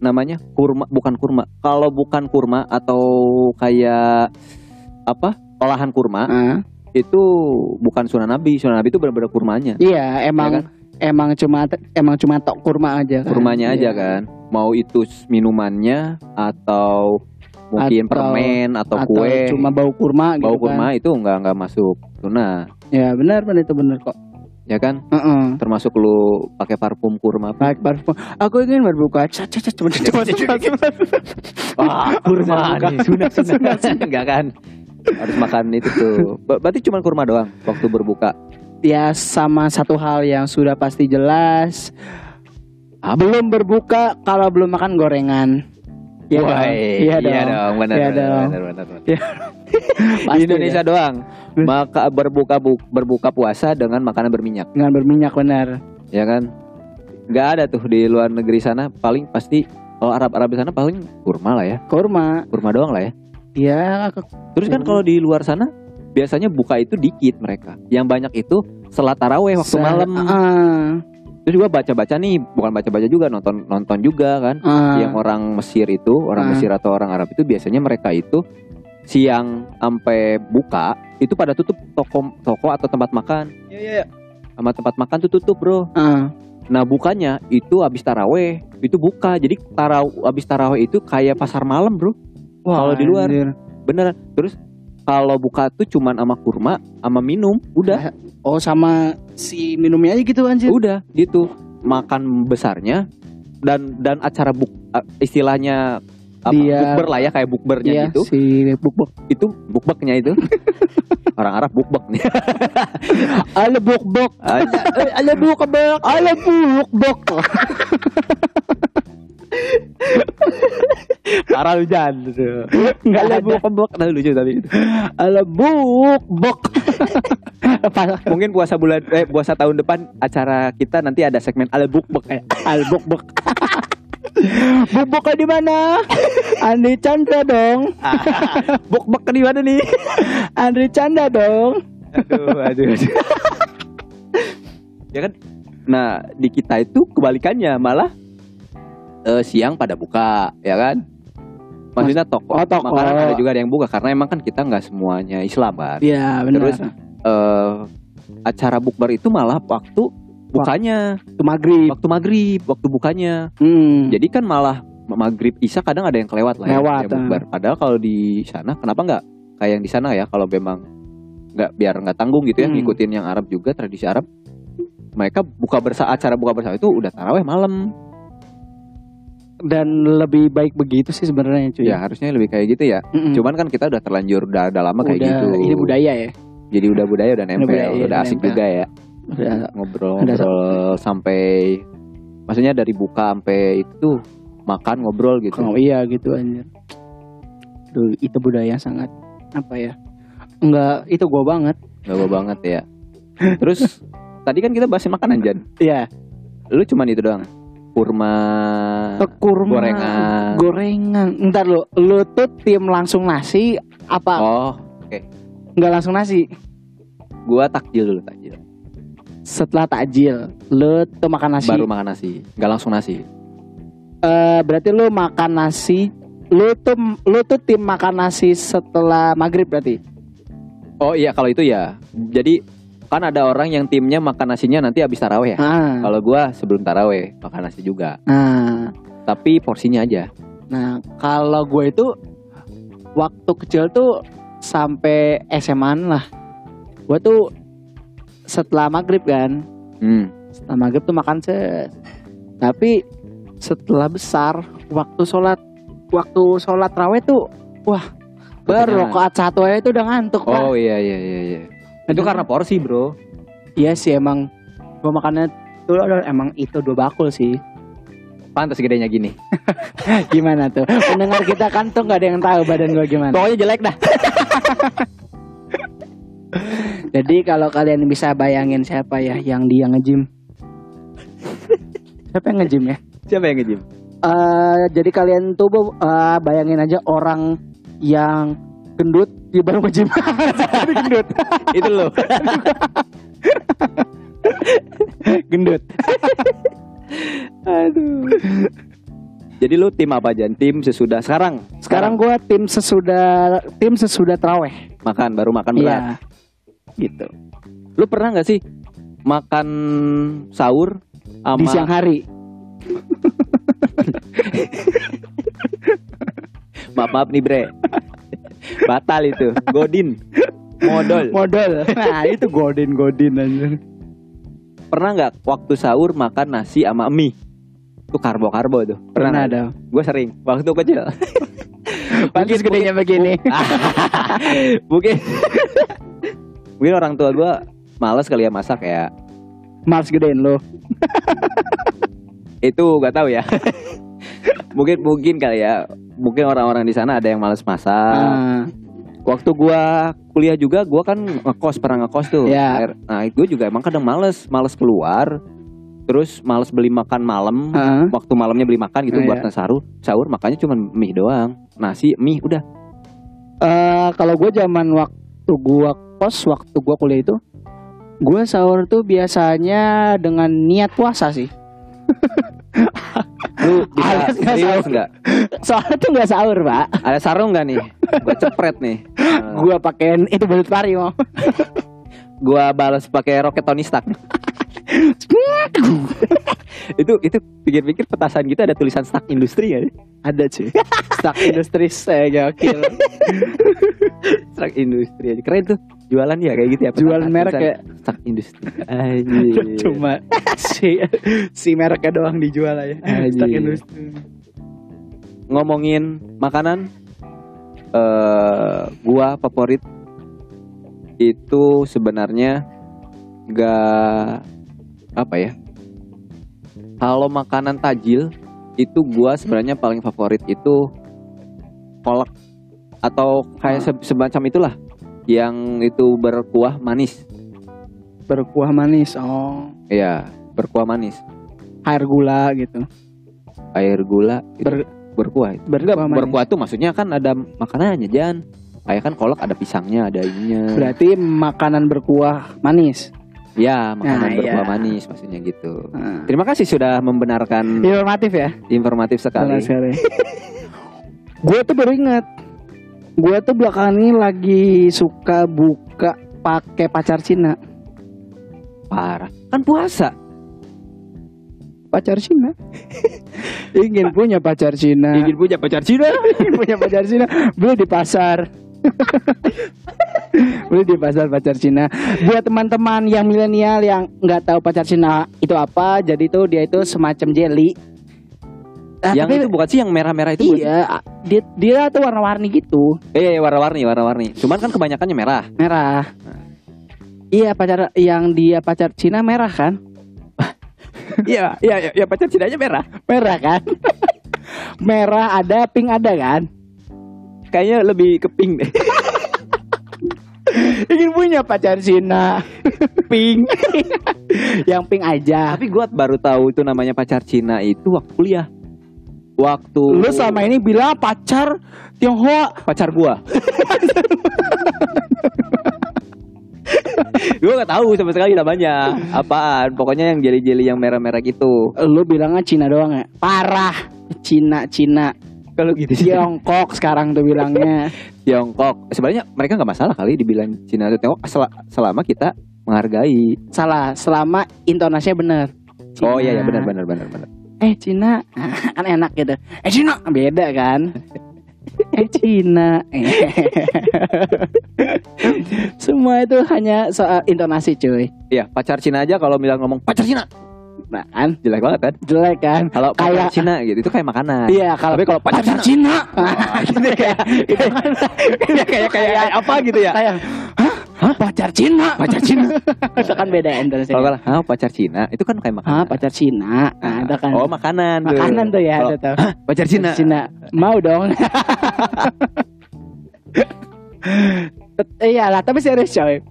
namanya kurma bukan kurma. Kalau bukan kurma atau kayak apa olahan kurma
Ah,
itu bukan sunan nabi. Sunan nabi itu benar-benar kurmanya.
iya, emang
Ya kan?
Emang cuma emang cuma tok kurma aja kan.
Kurmanya aja
Iya.
kan. Mau itu minumannya atau mungkin
Atau-
permen atau,
Atau
kue
cuma bau kurma gitu
bau
kan.
kurma itu nggak nggak masuk sunnah
Ya benar benar itu benar kok.
ya kan
Heeh.
termasuk lu pakai parfum kurma.
Baik parfum. Aku ingin berbuka. Cat cat cat. Coba coba coba.
Wah, kurma nih. Sunat, sunat. Enggak kan? Harus makan itu tuh. Ber- Berarti cuma kurma doang waktu berbuka.
Ya sama satu hal yang sudah pasti jelas. Belum berbuka kalau belum makan gorengan. Iya dong.
Woi,
Iya dong.
dong. Benar,
Iya
benar,
dong.
benar, benar, benar.
Iya. [LAUGHS]
Di Indonesia
deh.
doang. Maka berbuka bu- berbuka puasa dengan makanan berminyak,
dengan berminyak benar.
ya kan? Nggak ada tuh di luar negeri sana paling pasti kalau Arab Arab di sana paling kurma lah ya.
Kurma.
Kurma doang lah ya.
Ya ke-
Terus kan kalau di luar sana biasanya buka itu dikit mereka. Yang banyak itu selat taraweh waktu
se-
malam.
Ah,
Terus juga baca-baca nih, bukan baca-baca juga nonton nonton juga kan.
ah.
Yang orang Mesir itu, orang
Ah.
Mesir atau orang Arab itu biasanya mereka itu siang sampai buka itu pada tutup toko toko atau tempat makan.
Iya, iya.
Sama tempat makan tuh tutup, Bro.
Ah.
Nah, bukanya itu habis taraweh, itu buka. Jadi taraw habis taraweh itu kayak pasar malam, Bro. Kalau di luar. Bener. Terus kalau buka tuh cuman sama kurma, sama minum, udah.
Oh sama si minumnya aja gitu anjir.
Udah gitu. Makan besarnya dan dan acara buk istilahnya apa
Dia-
bukber lah ya kayak bukbernya
Iya,
gitu.
si buk-buk.
Itu bukbeknya itu. [LAUGHS] Orang Arab bukbek nih. [LAUGHS]
Ala buk-buk. Ala buk-buk. Ala buk-buk. [LAUGHS]
Parah lu Jan.
Enggak
Ala
ada.
bukbek tapi lucu itu.
Ala buk-buk. Apa? [LAUGHS]
Mungkin puasa bulan eh puasa tahun depan acara kita nanti ada segmen ala bukbek eh.
Al buk-buk. [LAUGHS] Buk-buk di mana? Andri Chandra dong. [LAUGHS]
Bukbek di mana nih?
Andri Chandra dong.
aduh, aduh, aduh. ya kan? Nah, di kita itu kebalikannya malah eh, siang pada buka, ya kan? Maksudnya toko,
Oh, toko.
makanan ada juga ada yang buka karena emang kan kita nggak semuanya Islam kan.
Iya benar.
Terus eh, acara bukber itu malah waktu bukanya,
itu maghrib.
waktu maghrib, waktu bukanya.
Hmm.
Jadi kan malah maghrib isya kadang ada yang kelewat lah ya,
Lewat,
yang bukber. Padahal kalau di sana kenapa nggak kayak yang di sana ya kalau memang nggak biar nggak tanggung gitu ya
Hmm.
ngikutin yang Arab juga tradisi Arab. Mereka buka bersama acara buka bersama itu udah taraweh malam.
Dan lebih baik begitu sih sebenarnya cuy.
Ya harusnya lebih kayak gitu ya.
Mm-mm.
Cuman kan kita udah terlanjur udah, udah lama kayak
Udah,
gitu.
Ini budaya ya.
Jadi udah budaya udah nempel,
budaya,
udah,
udah
asik
nempel.
juga ya
Udah.
ngobrol
Udah
ngobrol sampai maksudnya dari buka sampai itu makan ngobrol gitu.
Oh iya gitu anjir. Duh, itu budaya sangat apa ya? Enggak, itu gua banget.
Gak gue banget ya. Terus [LAUGHS] tadi kan kita bahas makanan Jan.
Iya.
Lu cuman itu doang. Kurma.
Kurma.
gorengan.
Gorengan. Ntar lu, lu tuh tim langsung nasi apa?
Oh,
Enggak langsung nasi.
gua takjil dulu takjil.
Setelah takjil, lu tuh makan nasi.
Baru makan nasi. Gak langsung nasi.
Eh, berarti lu makan nasi. Lu tuh lu tuh tim makan nasi setelah maghrib berarti.
Oh iya kalau itu ya. Jadi kan ada orang yang timnya makan nasinya nanti habis taraweh ya.
Ah,
Kalau gua sebelum taraweh makan nasi juga.
nah,
Tapi porsinya aja.
nah kalau gue itu waktu kecil tuh sampai SMA lah. Gue tuh setelah maghrib kan,
Hmm.
setelah maghrib tuh makan set. Tapi setelah besar, waktu sholat, waktu sholat raweh tuh, wah, baru rokaat satu aja itu udah ngantuk Pak.
Oh iya iya iya iya. Itu karena porsi, Bro.
Iya sih emang gue makannya tuh emang itu dua bakul sih.
Pantas gedenya gini. [LAUGHS]
Gimana tuh? Pendengar kita kan tuh nggak ada yang tahu badan gue gimana.
Pokoknya jelek dah. [LAUGHS]
Jadi kalau kalian bisa bayangin siapa ya yang dia nge-gym. [LAUGHS] siapa yang nge-gym ya?
Siapa yang nge-gym?
Eh, jadi kalian tuh eh, bayangin aja orang yang gendut dia baru nge-gym. [LAUGHS] Jadi gendut.
itu lo.
gendut.
Aduh. Jadi lu tim apa aja? Tim sesudah sekarang.
Sekarang gue tim sesudah tim sesudah traweh.
makan baru makan berat.
Iya. Gitu.
Lu pernah nggak sih makan sahur sama
Di siang hari.
maaf maaf nih bre batal itu godin modal
Modal. Nah, itu godin godin anjir.
pernah nggak waktu sahur makan nasi sama mie itu karbo karbo tuh
Pernah
nggak?
ada.
gue sering waktu kecil [LAUGHS]
Pantes gedenya begini. [LAUGHS]
mungkin mungkin orang tua gue males kali ya masak ya
Males gedein lo.
itu nggak tahu ya mungkin mungkin kali ya mungkin orang-orang di sana ada yang males masak.
Ah,
waktu gua kuliah juga gua kan ngekos pernah ngekos tuh. Air- nah gue juga emang kadang males males keluar terus males beli makan malam.
Ah.
waktu malamnya beli makan gitu
Ah,
buat
ya.
sahur sahur makanya cuma mie doang. Nasi mie udah.
Eh, kalau gue zaman waktu gue kos waktu gue kuliah itu gue sahur tuh biasanya dengan niat puasa sih [LAUGHS]
lu [LAUGHS] bisa
Alias nggak
serius
sahur.
nggak?
Soalnya tuh nggak sahur pak.
Ada sarung nggak nih? Gua cepret nih.
Gue pakein itu balut pari mau
gua balas pakai roket Tony Stark [LAUGHS] itu itu pikir-pikir petasan gitu ada tulisan Stark Industri ya?
Ada cuy. [LAUGHS] Stark Industries saya gokil. [LAUGHS]
Stark Industri aja. Keren tuh jualan ya kayak gitu ya
Jualan merek ya?
Stark Industri Anjir.
cuma si si mereknya doang dijual aja.
Anjir.
Stark Industries
ngomongin makanan eh gua favorit itu sebenarnya gak apa ya? Kalau makanan tajil itu gua sebenarnya paling favorit itu kolak. Atau kayak se- semacam itulah yang itu berkuah manis.
Berkuah manis oh.
Iya berkuah manis.
Air gula gitu.
Air gula itu
Ber-
berkuah. Itu.
berkuah manis.
berkuah tuh maksudnya kan ada makanannya Jan. Kayak kan kolak ada pisangnya ada ininya.
Berarti makanan berkuah manis
ya makanan
Nah,
berkuah
iya.
manis maksudnya gitu
Nah.
terima kasih sudah membenarkan
informatif ya
informatif sekali
sekali. [LAUGHS] gue tuh baru ingat. Gue tuh belakangan ini lagi suka buka pakai pacar Cina.
parah kan puasa
Pacar Cina. [LAUGHS] Ingin punya pacar Cina.
ingin punya pacar Cina [LAUGHS]
Ingin punya pacar Cina. Beli di pasar. Beli di pasar pacar Cina. Buat teman-teman yang milenial yang nggak tahu pacar Cina itu apa, jadi tuh dia itu semacam jelly. Ah,
yang
tapi-
itu bukan sih yang merah-merah itu bukan?
Iya, dia dia tuh warna-warni gitu.
eh warna-warni warna-warni cuman kan kebanyakannya merah
merah. Iya pacar yang dia pacar Cina merah kan? [LAUGHS]
iya iya iya ya, pacar Cinanya merah
Merah kan? [LAUGHS] merah ada, pink ada kan?
kayaknya lebih ke pink deh [LAUGHS]
Ingin punya pacar Cina. pink. [LAUGHS] yang pink aja.
tapi gua baru tahu itu namanya pacar Cina itu waktu kuliah waktu
Lu selama ini bilang pacar Tionghoa.
pacar gua. [LAUGHS] gua gak tahu sama sekali namanya apaan. Pokoknya yang jeli-jeli yang merah-merah gitu.
Lu bilangnya Cina doang ya? Parah. Cina, Cina.
Kalau gitu sih.
Tiongkok sekarang tuh bilangnya. [LAUGHS]
Tiongkok. Sebenarnya mereka nggak masalah kali dibilang Cina atau Tiongkok sel- selama kita menghargai.
Salah, selama intonasinya bener.
Oh iya ya benar benar benar benar.
Eh Cina, [LAUGHS] kan enak gitu. Eh Cina, beda kan? [LAUGHS] Eh Cina. Semua itu hanya soal intonasi cuy.
Iya, pacar Cina aja kalau bilang ngomong pacar Cina
Nah kan,
jelek banget kan.
jelek kan?
Kalau
Kayak-
Cina gitu itu kayak makanan.
Iya, kalau
Tapi kalau pacar
pacar Cina,
itu kayak itu kayak kayak kayak apa gitu ya.
kayak Hah? Pacar Cina, pacar Cina. [LAUGHS] itu kan beda intonasi.
Kalau kalau ah, pacar Cina itu kan kayak makanan.
Hah, pacar Cina. Nah, itu kan.
Oh, makanan tuh.
makanan tuh ya, itu tuh.
pacar Cina.
Cina. Mau dong. [LAUGHS] Iyalah, tapi serius coy.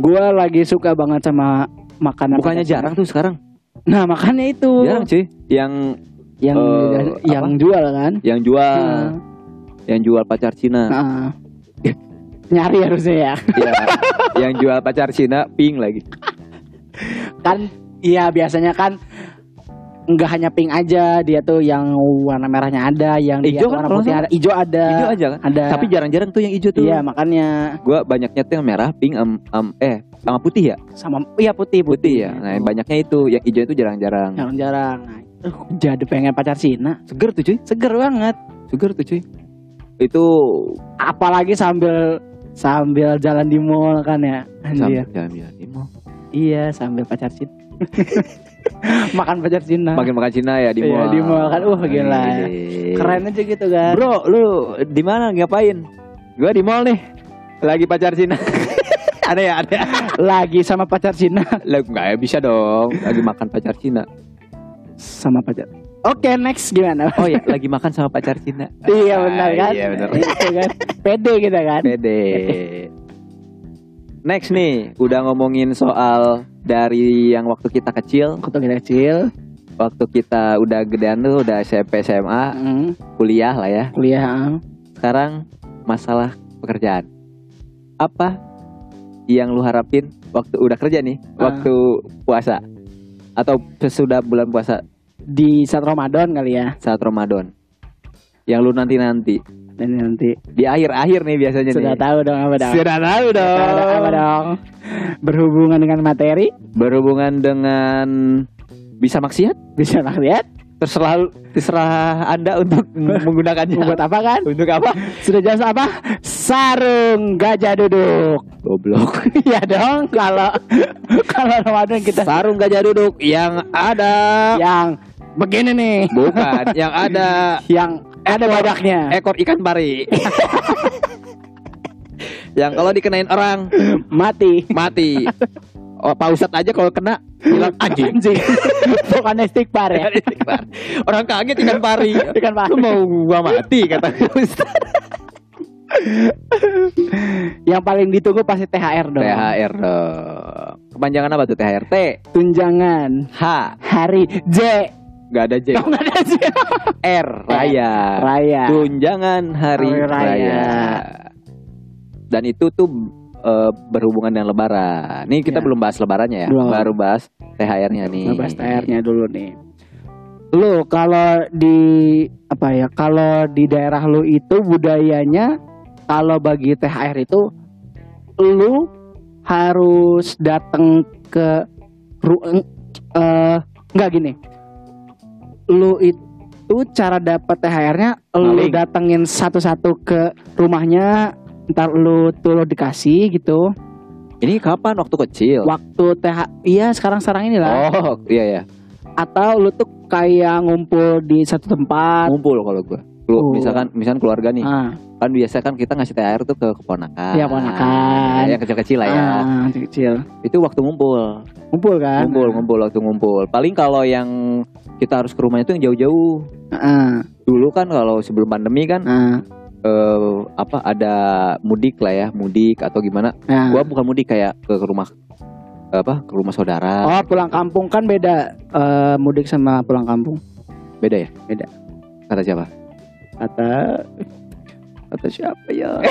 Gue lagi suka banget sama makanan.
Bukannya jarang tuh sekarang.
Nah, makanya itu.
Jarang cuy. Yang
Yang
Eh,
yang
apa?
jual kan.
yang jual
Nah,
yang jual pacar Cina.
nah. [LAUGHS] Nyari harusnya ya.
Iya. yang jual pacar Cina pink lagi.
Kan iya biasanya kan nggak hanya pink aja, dia tuh yang warna merahnya ada, yang dia
Ijo kan
warna putih ada, hijau ada.
Hijau aja kan.
Ada.
Tapi jarang-jarang tuh yang hijau tuh.
iya makanya
Gua banyaknya tuh yang merah, pink, am, am- eh sama putih ya.
sama iya putih
Putih ya. Nah, yang banyaknya itu yang hijau itu jarang-jarang.
jarang-jarang. Nah, uh, jadi pengen pacar Cina.
Seger tuh cuy.
Seger banget.
Seger tuh cuy. Itu
Apalagi sambil sambil jalan di mall kan ya. Anjir.
jalan-jalan di mall.
Iya, sambil pacar Cina. [LAUGHS] Makan pacar Cina.
Makin makan Cina ya di
Iya,
mall.
di mall kan. Wah, gila.
Iya.
Keren aja gitu kan.
Bro, lu di mana ngapain? Gua di mall nih. Lagi pacar Cina. [LAUGHS] ada ya, ada. [LAUGHS]
Lagi sama pacar Cina.
Lah enggak ya bisa dong. Lagi makan pacar Cina.
Sama pacar. Oke, next gimana?
Oh ya, lagi makan sama pacar Cina.
iya benar kan?
Iya benar.
Itu kan. Pede kita kan.
Pede. Next nih, udah ngomongin soal dari yang waktu kita kecil,
Waktu kita kecil,
waktu kita udah gedean tuh, udah SMP, SMA,
mm,
kuliah lah ya.
kuliah. ah.
Sekarang masalah pekerjaan. Apa yang lu harapin waktu udah kerja nih,
Ah.
waktu puasa atau sesudah bulan puasa
di saat Ramadan kali ya.
saat Ramadan? Yang lu nanti-nanti
Dan nanti
di akhir-akhir nih biasanya
sudah
nih.
tahu dong apa dong?
Sudah tahu
Sudah tahu apa dong? Berhubungan dengan materi
Berhubungan dengan bisa maksiat?
bisa lihat
Terserah terserah Anda untuk [LAUGHS] menggunakannya.
buat apa kan?
Untuk apa? [LAUGHS]
Sudah jelas apa? Sarung gajah duduk.
Goblok. [LAUGHS]
Iya dong kalau kalau Ramadan kita
Sarung gajah duduk yang ada
yang begini nih,
bukan yang ada
yang ada badaknya.
ekor ikan pari. yang kalau dikenain orang
Mati.
mati. Oh, Pak Ustadz aja kalau kena bilang anjing.
Anjing. [LAUGHS] Bukan istighfar ya.
orang kaget ikan pari. [LAUGHS]
Ikan pari.
Lu mau gua mati kata Ustadz.
Yang paling ditunggu pasti THR dong.
THR dong. Kepanjangan apa tuh THR? T,
Tunjangan
H,
hari J.
nggak ada J.
Oh, nggak ada J. [LAUGHS]
R, raya.
Raya.
Tunjangan hari,
Hari raya.
raya. Dan itu tuh eh, berhubungan dengan lebaran. Nih kita
Ya.
belum bahas lebarannya ya.
Belum.
Baru bahas THR-nya nih.
Ngebahas THR-nya dulu nih. Lu kalau di apa ya? Kalau di daerah lu itu budayanya kalau bagi THR itu lu harus datang ke ru- eh enggak gini. Lu itu cara dapat THR-nya lu datengin satu-satu ke rumahnya ntar lu tuh lu dikasih gitu
Ini kapan waktu kecil?
waktu TH iya sekarang sekarang ini lah
Oh, iya ya.
atau lu tuh kayak ngumpul di satu tempat
Ngumpul kalau gua. Lu
Oh.
misalkan misalkan keluarga nih.
ah
Kan biasa kan kita ngasih THR tuh ke keponakan.
Iya, keponakan.
Ya kecil-kecil lah ya.
ah, kecil
Itu waktu ngumpul.
ngumpul kan
Ngumpul, ngumpul waktu ngumpul. Paling kalau yang kita harus ke rumahnya itu yang jauh-jauh.
ah,
Dulu kan kalau sebelum pandemi kan
ah,
eh, apa ada mudik lah ya, mudik atau gimana.
ah.
Gua bukan mudik kayak ke, rumah apa? Ke rumah saudara.
oh pulang kampung kan beda eh, mudik sama pulang kampung
Beda ya?
Beda.
Kata siapa?
kata kata siapa ya [LAUGHS]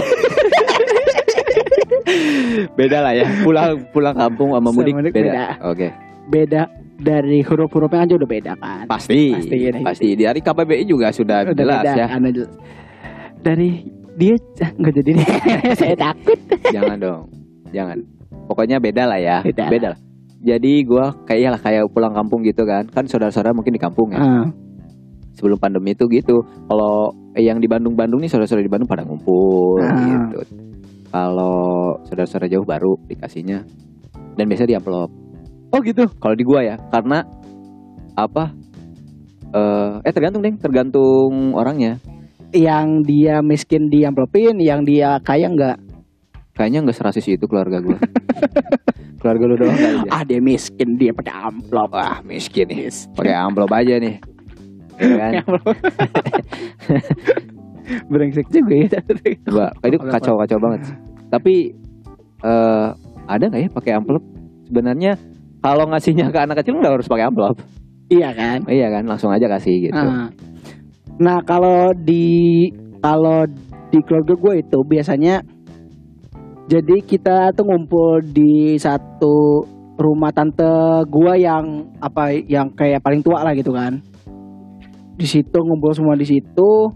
beda lah ya. Pulang pulang kampung sama
Sama
mudik,
mudik
beda.
beda.
Oke.
beda dari huruf-hurufnya aja udah beda kan.
Pasti,
Pasti,
pasti,
pasti.
Dari KBBI juga sudah,
Udah
jelas
beda,
ya.
Dari dia ah, nggak jadi deh. [LAUGHS] Saya takut.
Jangan dong, jangan. Pokoknya beda lah ya.
Beda.
lah. Jadi gua kayak lah kayak pulang kampung gitu kan. Kan saudara-saudara mungkin di kampung ya.
Ah,
Sebelum pandemi itu gitu. Kalau yang di Bandung-Bandung nih saudara-saudara di Bandung pada ngumpul
Ah.
gitu. Kalau saudara-saudara jauh baru dikasihnya dan biasanya di amplop.
Oh gitu.
Kalau di gua ya, karena apa? Eh, eh tergantung deh, tergantung orangnya.
Yang dia miskin di amplopin, yang dia kaya nggak.
Kayaknya nggak serasis itu keluarga gua. keluarga lu doang kali ya.
Ah dia miskin dia pakai amplop.
Wah miskin nih, pakai amplop aja nih. [LAUGHS] Ya kan?
Brengsek juga ya.
Coba, itu kacau-kacau banget. sih. Tapi eh ada nggak ya pakai amplop? Sebenarnya kalau ngasihnya ke anak kecil nggak harus pakai amplop.
iya kan.
Iya kan, langsung aja kasih gitu.
Ah. Nah kalau di kalau di keluarga gue itu biasanya jadi kita tuh ngumpul di satu rumah tante gua yang apa yang kayak paling tua lah gitu kan. Di situ ngumpul semua di situ.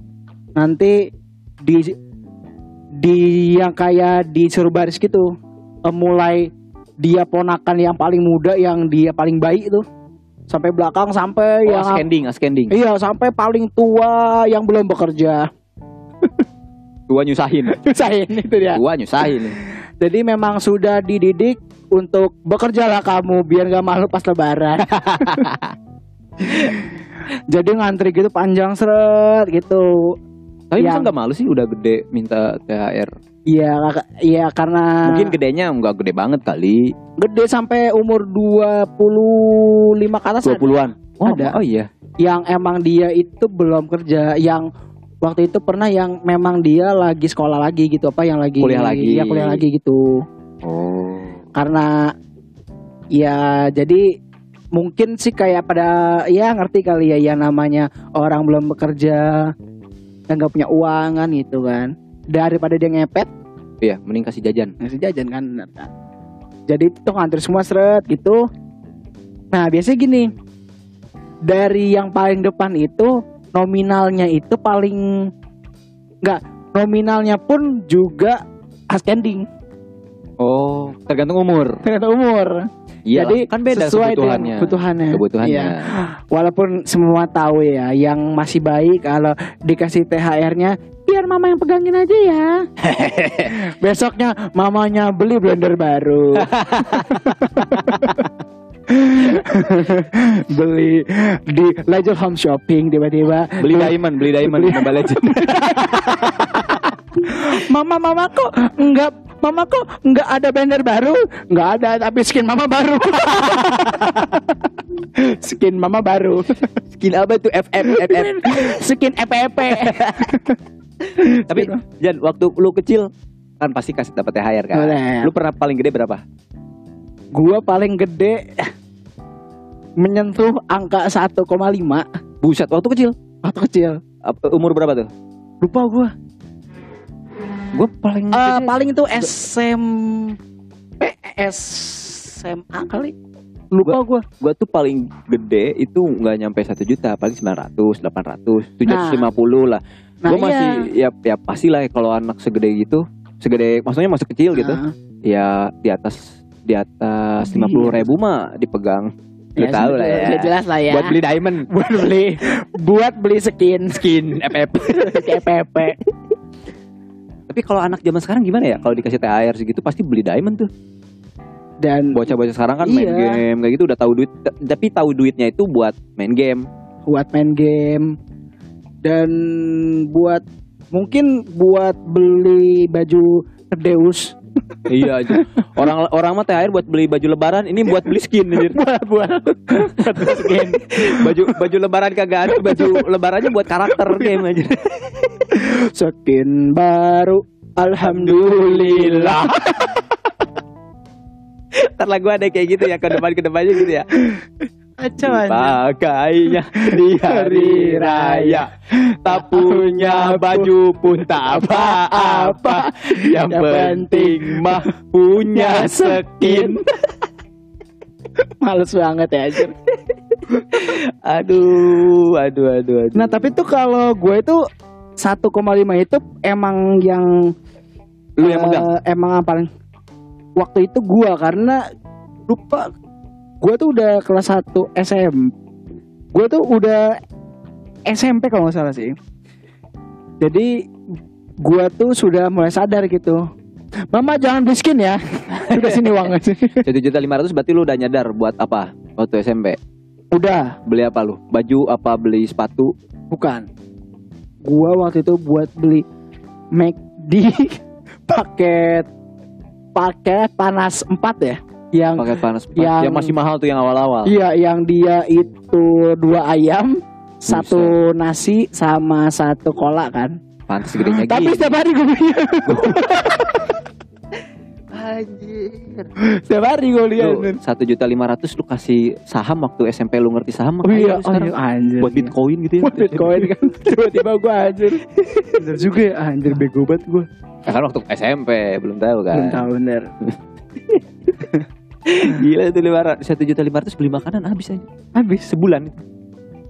Nanti di di yang kayak disuruh baris gitu. Eh, mulai dia ponakan yang paling muda yang dia paling baik itu sampai belakang sampai
Oh,
yang
ascending, ascending.
Iya sampai paling tua yang belum bekerja. [LAUGHS]
Tua nyusahin. [LAUGHS]
Nyusahin itu dia.
Tua nyusahin. [LAUGHS]
Jadi memang sudah dididik untuk bekerjalah kamu biar gak malu pas lebaran. Jadi ngantri gitu panjang seret gitu.
Tapi masa
Yang-
nggak malu sih udah gede minta THR?
Iya, iya karena
Mungkin gedenya nggak gede banget kali.
gede sampai umur 25 ke atas ada.
20-an. Oh,
Ada.
oh iya.
yang emang dia itu belum kerja, yang waktu itu pernah yang memang dia lagi sekolah lagi gitu apa yang lagi
Kuliah lagi.
ya kuliah lagi gitu.
Oh.
karena ya jadi mungkin sih kayak pada ya ngerti kali ya ya namanya orang belum bekerja dan nggak punya uang kan gitu kan daripada dia ngepet.
Iya, mending kasih jajan.
ngasih jajan kan bener kan? Jadi itu ngantri semua seret gitu. Nah biasanya gini. Dari yang paling depan itu nominalnya itu paling nggak nominalnya pun juga ascending
Oh, tergantung umur.
tergantung umur
Iya,
Jadi
kan beda
sesuai
kebutuhannya.
dengan kebutuhannya.
Kebutuhannya.
Iya. Walaupun semua tahu ya, yang masih baik kalau dikasih THR-nya, biar mama yang pegangin aja ya. [LAUGHS] Besoknya mamanya beli blender baru. [LAUGHS] beli di Legend Home Shopping tiba-tiba
Beli diamond, beli diamond
Beli-
di Mobile Legends. [LAUGHS]
mama mama kok enggak mama kok enggak ada blender baru enggak ada tapi skin mama baru [LAUGHS] skin mama baru
Skin apa tuh FF FF.
skin EPP [LAUGHS]
Tapi Jan, waktu lu kecil kan pasti kasih dapat THR kan.
Boleh.
Lu pernah paling gede berapa?
gua paling gede menyentuh angka 1,5
Buset, waktu kecil.
waktu kecil
Umur berapa tuh?
lupa gua
Gue paling gede.
paling itu SMP SMA kali lupa gua
Gue tuh paling gede itu nggak nyampe satu juta, paling 900, 800, 750 lah.
nah
gue masih
iya.
ya ya pasti lah ya kalau anak segede gitu, segede maksudnya masih kecil gitu,
Nah,
ya di atas di atas lima puluh ribu mah dipegang. Lu
ya,
tahu lah ya.
jelas lah ya
Buat beli diamond,
buat beli buat beli skin
skin, FF.
EPP
Tapi kalau anak zaman sekarang gimana ya? Kalau dikasih THR segitu pasti beli diamond tuh.
dan
Bocah-bocah sekarang kan main
Iya.
game kayak gitu udah tahu duit, tapi tahu duitnya itu buat main game.
buat main game dan buat mungkin buat beli baju Deus
iya aja. Orang orang mah THR buat beli baju lebaran, ini buat beli skin anjir. [LAUGHS]
buat buat buat beli skin
baju baju lebaran kagak ada, baju lebarannya buat karakter game aja.
skin baru alhamdulillah
Ntar lagu ada kayak gitu ya ke depan ke depannya gitu ya.
Kacau
Pakainya di [LAUGHS] hari raya Tak punya baju pun tak apa-apa Yang
Yang
penting mah punya skin [LAUGHS]
Males banget ya anjir.
aduh, aduh, aduh, aduh.
Nah tapi tuh kalau gue itu 1,5 itu emang yang
lu yang
eh,
megang.
emang yang paling waktu itu gue karena lupa gue tuh udah kelas 1 SM gue tuh udah SMP kalau nggak salah sih. Jadi gue tuh sudah mulai sadar gitu. Mama jangan miskin ya. [LAUGHS] Udah sini uang
Satu [LAUGHS] juta lima ratus berarti lu udah nyadar buat apa waktu SMP?
Udah.
Beli apa lu? Baju apa beli sepatu?
Bukan. Gua waktu itu buat beli McD [LAUGHS] paket paket panas 4 ya yang
Paket panas
Yang-
yang, masih mahal tuh yang awal-awal.
iya yang dia itu dua ayam satu nasi sama satu kola kan.
Pantes gedenya
tapi
gini.
setiap hari gue beli. [LAUGHS]
Anjir.
setiap hari gue lihat
Lu satu juta lima ratus lu kasih saham waktu SMP lu ngerti saham
oh iya
lu sekarang
oh, iya, anjir.
buat bitcoin gitu ya.
buat bitcoin kan. [LAUGHS] Tiba-tiba gue anjir. Bener juga ya anjir bego banget gue
Ya kan waktu SMP belum tahu kan.
belum tahu bener [LAUGHS]
Gila itu lima ratus satu juta lima ratus beli makanan habis aja.
habis
Sebulan itu.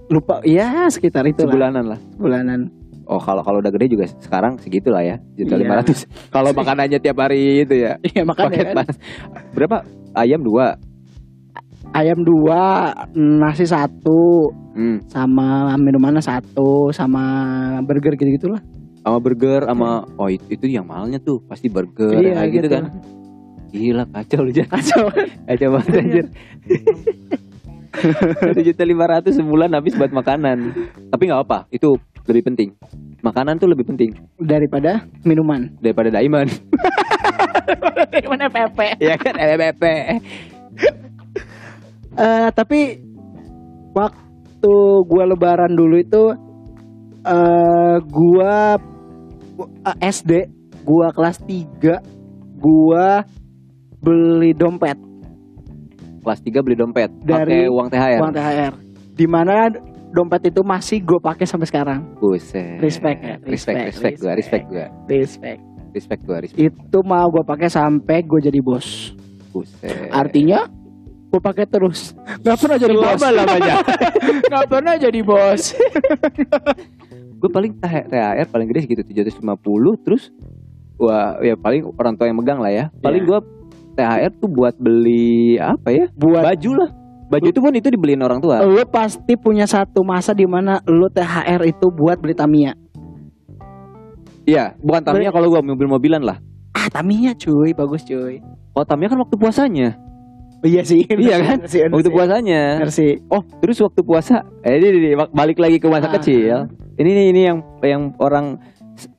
lupa ya sekitar itu
Sebulanan lah.
bulanan
Oh kalau kalau udah gede juga sekarang segitu lah ya juta
Iya.
lima ratus. [LAUGHS] Kalau makanannya tiap hari itu ya.
iya makanya
Paket
kan.
panas. Berapa? Ayam dua.
ayam dua nasi satu
Hmm.
sama minumannya satu sama burger gitu gitulah
Sama burger sama oh itu, itu yang mahalnya tuh pasti burger
Iya,
gitu
gitu.
kan. Gila kacau lu
kacau
Kacau banget anjir. [LAUGHS] Satu juta lima ratus sebulan habis buat makanan. Tapi nggak apa, itu lebih penting. Makanan tuh lebih penting
daripada minuman
daripada diamond.
minuman FFP
ya kan LBP.
Eh tapi waktu gua lebaran dulu itu eh gua eh, SD gua kelas 3 gua beli dompet
Kelas 3 beli dompet pakai
Dari
uang THR.
uang THR di mana dompet itu masih gue pakai sampai sekarang
Buset.
Respect ya,
Respect,
respect,
respect, gua, respect gua.
respect
Respect gua, respect.
itu mau gue pakai sampai gue jadi bos
Buset.
artinya gue pakai terus nggak pernah jadi bos
Lama lamanya. [LAUGHS]
nggak pernah jadi bos [LAUGHS]
gue paling TH- THR paling gede segitu 750 terus wah ya paling orang tua yang megang lah ya. Paling
Iya.
gua THR tuh buat beli apa ya?
buat
Baju lah. Baju itu pun itu dibeliin orang tua.
lo pasti punya satu masa di mana lo THR itu buat beli Tamiya
Iya, bukan Tamiya kalau gua mobil-mobilan lah.
ah Tamiya cuy bagus cuy
Oh, Tamiya kan waktu puasanya.
oh, iya sih
Iya kan?
sih, bener
Waktu puasanya.
Bener sih
Oh, terus waktu puasa, eh ini, ini, balik lagi ke masa
Ah.
kecil. Ini nih ini yang yang orang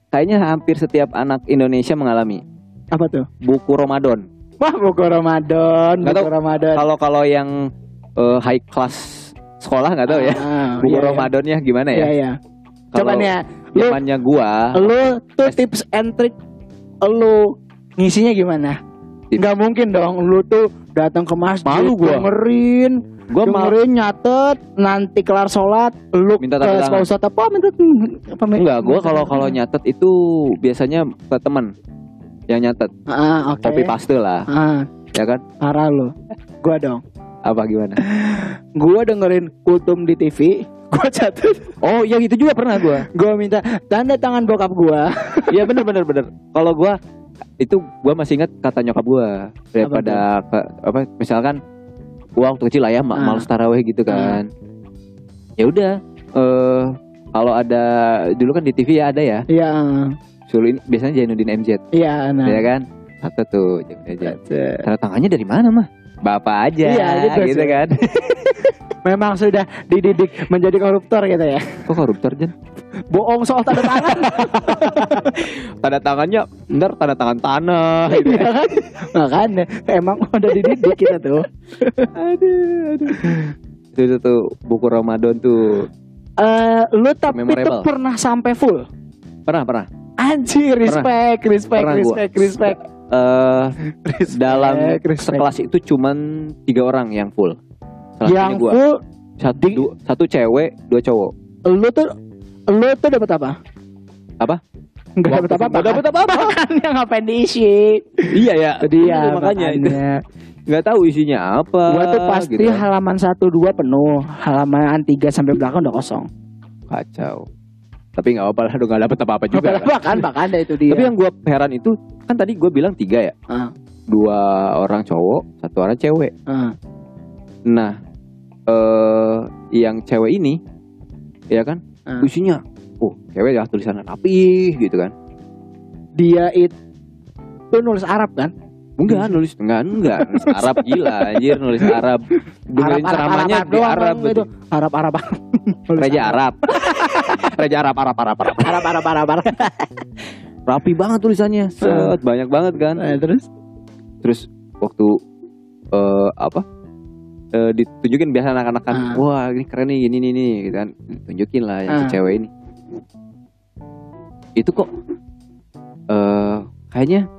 kayaknya hampir setiap anak Indonesia mengalami
apa tuh
buku Ramadan. [LAUGHS]
wah buku Ramadan buku
tahu,
Ramadan
Kalau kalau yang eh, high class sekolah nggak tahu ya.
Ah,
Buku
iya, iya.
Ramadannya gimana
Iya
ya?
iya. Coba
Kalau
nih ya, lu
Zamannya gua,
lu tuh tips and trick lu ngisinya gimana? Nggak mungkin dong, lu tuh datang ke masjid,
Malu gua.
dengerin,
gua
dengerin nyatet, nanti kelar sholat, lu
Minta tanda tangan.
Apa minta apa
enggak, gua kalau kalau nyatet itu biasanya ke teman yang nyatet,
ah oke.
copy paste lah,
Ah,
ya kan?
parah lu. Gua dong.
Apa gimana? [LAUGHS]
Gua dengerin kultum di TV, [LAUGHS] gua catet,
Oh, yang itu juga pernah gua.
gua minta tanda tangan bokap gua. [LAUGHS]
Iya bener bener bener. Kalau gua itu gua masih ingat kata nyokap gua daripada ke, apa misalkan gua waktu kecil lah ya ma-
Ah.
males taraweh gitu kan. Ya udah eh kalau ada dulu kan di TV ya ada ya.
Iya,
Suruh ini biasanya Jainuddin MZ
iya nah.
ya kan. Satu tuh Jainuddin MZ. Tanda tangannya dari mana mah? Bapak aja
Iya, gitu
gitu,
sih.
kan. [LAUGHS]
Memang sudah dididik menjadi koruptor gitu ya.
Kok koruptor Jan?
Bohong soal tanda tangan. [LAUGHS]
Tanda tangannya ntar tanda tangan tanah gitu.
Iya kan? Makanya emang udah dididik kita tuh.
aduh, aduh. Itu, itu tuh buku Ramadan tuh
Eh, lu tapi tuh pernah sampai full.
pernah pernah
Anjir, respect, respect,
Pernah gua.
respect, respect.
eh dalam
respect.
sekelas itu cuman tiga orang yang full. Salah
Yang
gua.
full
satu
di-
du- satu cewek, dua cowok.
lu tuh lu tuh dapat apa?
Apa?
Enggak dapat apa-apa.
dapet apa-apa. [LAUGHS]
Makanya ngapain diisi?
iya ya.
Jadi ya
makanya itu.
makanya.
nggak tahu isinya apa.
Gua tuh pasti
gitu kan.
halaman 1 2 penuh, halaman 3 sampai belakang udah kosong.
kacau. Tapi nggak apa-apa lah, udah [LAUGHS] nggak dapet apa-apa juga. kan.
bahkan bahkan ada itu dia.
Tapi yang gue heran itu kan tadi gue bilang tiga ya,
Ah.
dua orang cowok, satu orang cewek.
Ah.
Nah, eh yang cewek ini, ya kan,
Ah.
isinya, oh cewek ya tulisan rapi gitu kan.
dia itu nulis Arab kan?
Enggak, nulis enggak, enggak, nulis Arab gila anjir, nulis Arab. Dengerin ceramahnya di Arab
itu.
gitu.
Arab Arab. [LAUGHS] Nulis
Reja Arab. Reja Arab, Arab, Arab, Arab.
Arab Arab Arab Arab. [LAUGHS]
Rapi banget tulisannya. Set, banyak banget kan.
Eh, terus
Terus waktu eh apa? Eh, ditunjukin biasa anak-anak kan,
Ah.
wah ini keren nih, ini nih, nih, gitu kan. Tunjukin lah yang si cewek ini. Itu kok eh kayaknya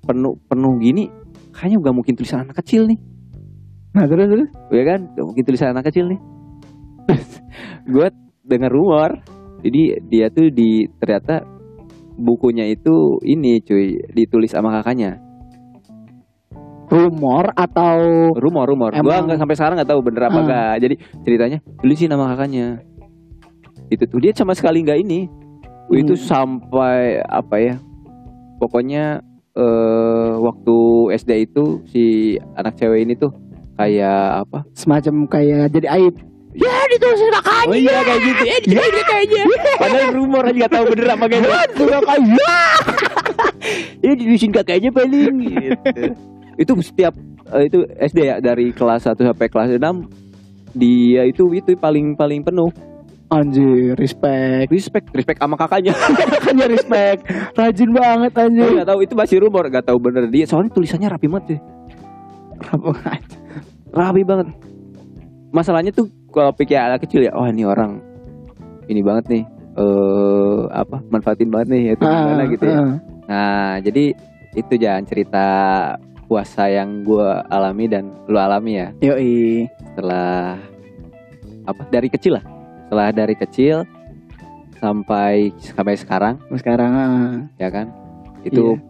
penuh penuh gini, kayaknya gak mungkin tulisan anak kecil nih.
Nah, terus terus.
ya kan Gak mungkin tulisan anak kecil nih [LAUGHS] gue dengar rumor. Jadi dia tuh di ternyata bukunya itu ini cuy ditulis sama kakaknya.
Rumor atau
rumor rumor.
Emang-
nggak sampai sekarang nggak tahu bener apa
Ah.
enggak jadi ceritanya tulisin sama kakaknya. Itu tuh. Dia sama sekali nggak ini. Itu
Hmm.
sampai apa ya pokoknya eh waktu SD itu si anak cewek ini tuh kayak apa?
Semacam kayak jadi aib. Ya ditulisin kakaknya.
Oh iya kayak gitu. Eh, dia dia kayaknya. Padahal rumor aja gak tahu bener apa enggak.
Itu kakaknya.
Ya dilusin kakaknya paling gitu. itu setiap eh, itu SD ya dari kelas 1 sampai kelas 6 dia itu itu paling paling penuh
Anjir, respect.
respect respect sama kakaknya [LAUGHS]
Kakaknya respect. Rajin banget anjir.
nggak tahu itu masih rumor nggak tahu bener dia soalnya tulisannya rapi banget sih rapi banget masalahnya tuh kalau pikir anak kecil ya oh ini orang ini banget nih eh apa manfaatin banget nih itu gimana gitu ya
Ah,
Nah, jadi itu jangan cerita puasa yang gua alami dan lu alami ya
Yoi.
setelah apa dari kecil lah. Setelah dari kecil sampai sampai sekarang
Sekarang ah.
ya kan. Itu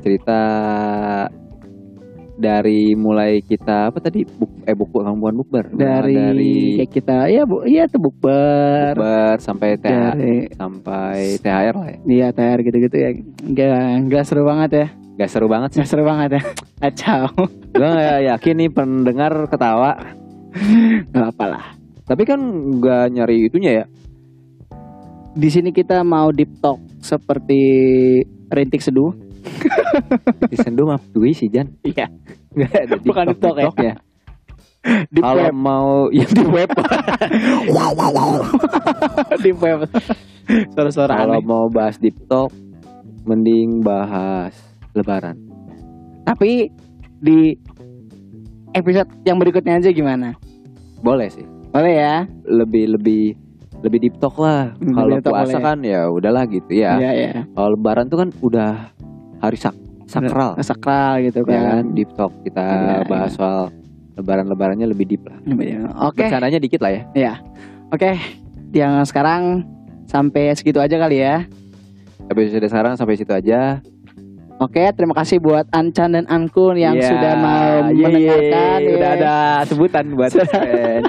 cerita dari mulai kita apa tadi? Buk, eh buku bukan bukber.
Dari,
dari
kayak kita ya bu iya tuh bukber.
Bukber sampai TH,
dari
sampai THR lah ya.
iya TR gitu-gitu ya. Enggak enggak seru banget ya.
Gak seru banget sih.
enggak seru banget ya. Kacau.
Gue gak yakin nih pendengar ketawa.
Nggak apa lah.
Tapi kan nggak nyari itunya ya.
di sini kita mau deep talk seperti rintik seduh
Di sendu mah duit sih Jan.
iya
Nggak ada di
Bukan di talk ya.
ya.
di
Kalau
web
mau yang di web. [LAUGHS] [LAUGHS]
di web suara-suara
Kalau mau bahas deep talk, mending bahas Lebaran.
tapi di episode yang berikutnya aja gimana
Boleh sih.
boleh ya
Lebih lebih lebih deep talk lah. Kalau puasa
boleh.
kan ya udahlah gitu ya.
iya ya
Kalau Lebaran tuh kan udah hari sak sakral.
sakral gitu
Ya
kan
kan deep talk kita
Iya,
bahas
iya.
soal Lebaran-lebarannya lebih deep lah.
oke
Bercandanya dikit lah ya.
oke yang sekarang sampai segitu aja kali ya
Episode sekarang sampai situ aja.
Oke, terima kasih buat Ancan dan Ankun yang
Iya,
sudah mau
yeay,
mendengarkan. ya.
Udah ada sebutan buat.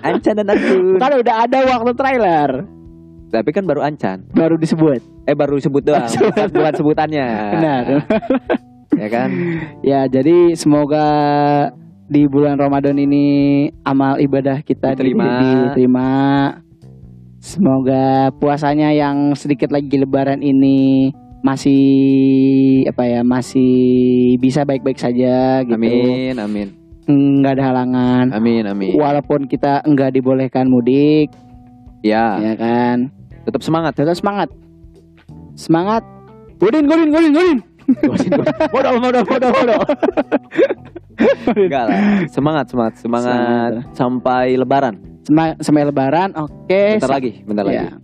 Ancan dan Ankun. [LAUGHS]
Kan udah ada waktu trailer,
Tapi kan baru Ancan.
baru disebut.
Eh baru sebut doang. bukan bukan sebutannya.
Benar. [LAUGHS]
Ya kan?
ya, jadi semoga di bulan Ramadan ini amal ibadah kita di-
Diterima.
diterima. Semoga puasanya yang sedikit lagi lebaran ini masih apa ya masih bisa baik-baik saja gitu
Amin, amin.
nggak ada halangan
Amin, amin.
walaupun kita nggak dibolehkan mudik
Ya,
ya kan
tetap semangat.
tetap semangat semangat godin godin godin godin
Bodoh, bodoh, bodoh, bodoh. [LAUGHS] Enggak lah. Semangat, semangat, semangat
Semangat.
sampai lebaran.
Sampai lebaran oke
Bentar
Sa-
lagi, bentar
ya.
lagi.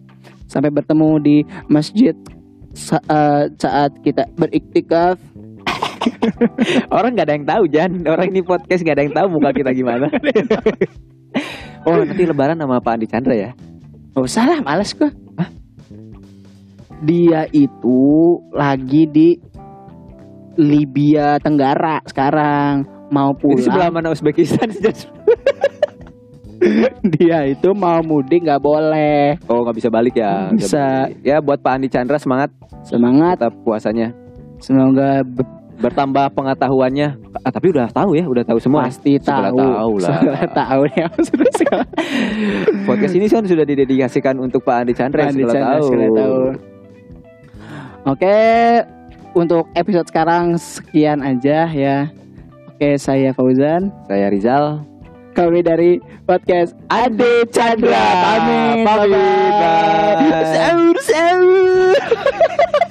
sampai bertemu di masjid sa- eh, saat kita beriktikaf [LAUGHS]
Orang nggak ada yang tahu, Jan. Orang ini podcast nggak ada yang tahu muka kita gimana. [LAUGHS] oh, nanti lebaran sama Pak Andi Chandra ya?
oh salah males gua dia itu lagi di Libya Tenggara sekarang. Mau
Itu sebelah
pulang
mana Uzbekistan [LAUGHS]
dia itu mau mudik nggak boleh.
Oh nggak bisa balik ya?
Bisa.
balik. Ya buat Pak Andi Chandra semangat.
Semangat.
Tetap puasanya.
Semoga be-
Bertambah pengetahuannya. Ah, Tapi udah tahu ya Udah tahu semua.
Pasti
Segala
tahu.
tahu lah.
Segala tahu ya [LAUGHS] Sudah segala
Podcast ini kan sudah didedikasikan untuk Pak Andi Chandra
Andi
segala
Chandra
tahu.
tahu. Oke, untuk episode sekarang sekian aja ya. Oke, saya Fauzan.
Saya Rizal.
Kami dari podcast Ade Chandra. Iya,
Amin.
Bye
bye. Selamat malam.